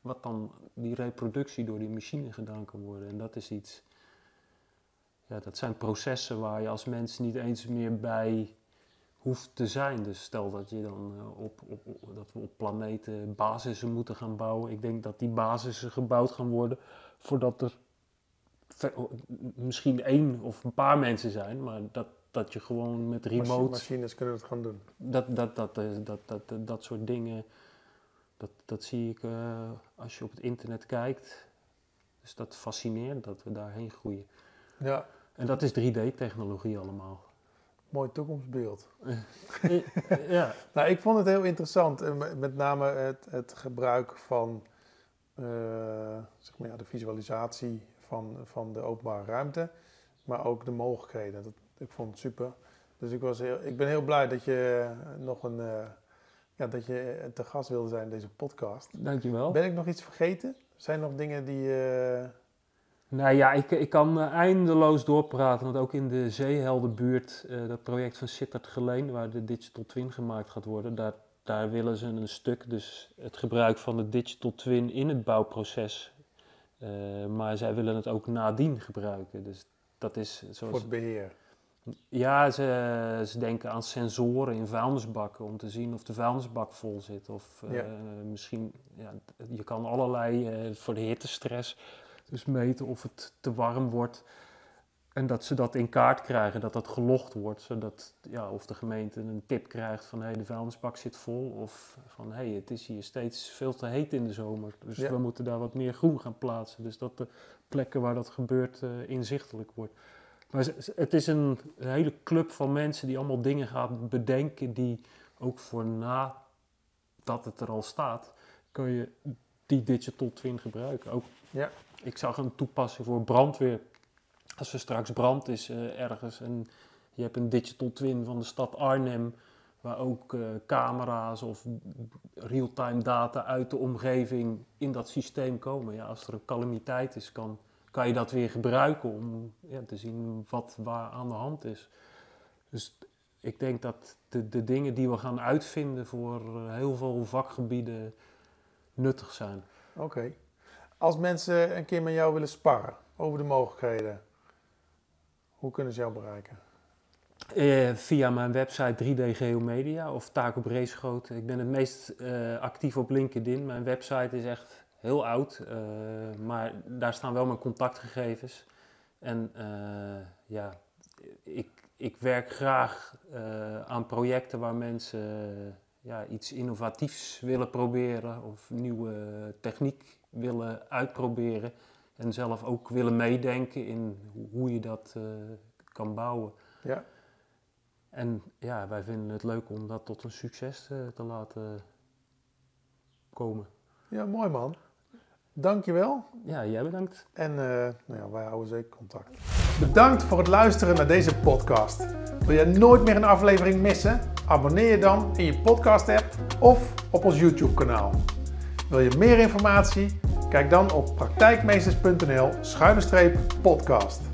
wat dan die reproductie door die machine gedaan kan worden. En dat is iets, ja, dat zijn processen waar je als mens niet eens meer bij hoeft te zijn. Dus stel dat, je dan, eh, op, op, op- dat we op planeten basissen moeten gaan bouwen. Ik denk dat die basissen gebouwd gaan worden voordat er misschien één of een paar mensen zijn, maar dat, dat je gewoon met remote, machines kunnen het gaan doen. dat, dat, dat, eh, dat, dat, dat, dat soort dingen, dat, dat zie ik eh, als je op het internet kijkt. Dus dat fascineert dat we daarheen groeien. Ja, En dat is 3D-technologie allemaal. Mooi toekomstbeeld. Eh, ja. Nou, ik vond het heel interessant. en met- name het, het gebruik van eh, zeg maar, ja, de visualisatie van, van de openbare ruimte. Maar ook de mogelijkheden. Dat, ik vond het super. Dus ik, was heel, ik ben heel blij dat je eh, nog een... eh, ja, dat je eh, te gast wilde zijn in deze podcast. Dankjewel. Ben ik nog iets vergeten? Zijn er nog dingen die... eh, Nou ja, ik, ik kan eh, eindeloos doorpraten, want ook in de Zeeheldenbuurt, eh dat project van Sittard Geleen, waar de Digital Twin gemaakt gaat worden, daar, daar willen ze een stuk, dus het gebruik van de Digital Twin in het bouwproces, eh, maar zij willen het ook nadien gebruiken. Dus dat is voor zoals... het beheer? Ja, ze, ze denken aan sensoren in vuilnisbakken om te zien of de vuilnisbak vol zit. Of Ja. misschien, ja, je kan allerlei voor de hittestress dus meten of het te warm wordt. en dat ze dat in kaart krijgen, dat dat gelogd wordt, zodat ja, of de gemeente een tip krijgt van hey, de vuilnisbak zit vol, of van hey, het is hier steeds veel te heet in de zomer, dus Ja. we moeten daar wat meer groen gaan plaatsen. Dus dat de plekken waar dat gebeurt eh, inzichtelijk wordt. Maar het is een, een hele club van mensen die allemaal dingen gaan bedenken die ook voor nadat het er al staat, kan je die digital twin gebruiken. Ook, Ja. Ik zag een toepassing voor brandweer. Als er straks brand is eh, ergens en je hebt een digital twin van de stad Arnhem, waar ook eh, camera's of real-time data uit de omgeving in dat systeem komen. Ja, als er een calamiteit is, kan, kan je dat weer gebruiken om ja, te zien wat waar aan de hand is. Dus ik denk dat de, de dingen die we gaan uitvinden voor eh, heel veel vakgebieden nuttig zijn. Oké. Als mensen een keer met jou willen sparren over de mogelijkheden, hoe kunnen ze jou bereiken? Eh, via mijn website 3D Geomedia of Taco Breeschoten. Ik ben het meest eh, actief op LinkedIn. Mijn website is echt heel oud, eh, maar daar staan wel mijn contactgegevens. En ja, ik, ik werk graag aan projecten waar mensen ja, iets innovatiefs willen proberen of nieuwe techniek willen uitproberen. En zelf ook willen meedenken in hoe- je dat eh, kan bouwen. Ja. En ja, wij vinden het leuk om dat tot een succes eh, te laten komen. Ja, mooi man. Dankjewel. Ja, jij bedankt. En eh, nou ja, wij houden zeker contact. Bedankt voor het luisteren naar deze podcast. Wil je nooit meer een aflevering missen? Abonneer je dan in je podcast app of op ons YouTube kanaal. Wil je meer informatie? Kijk dan op praktijkmeesters.nl schuine streep podcast.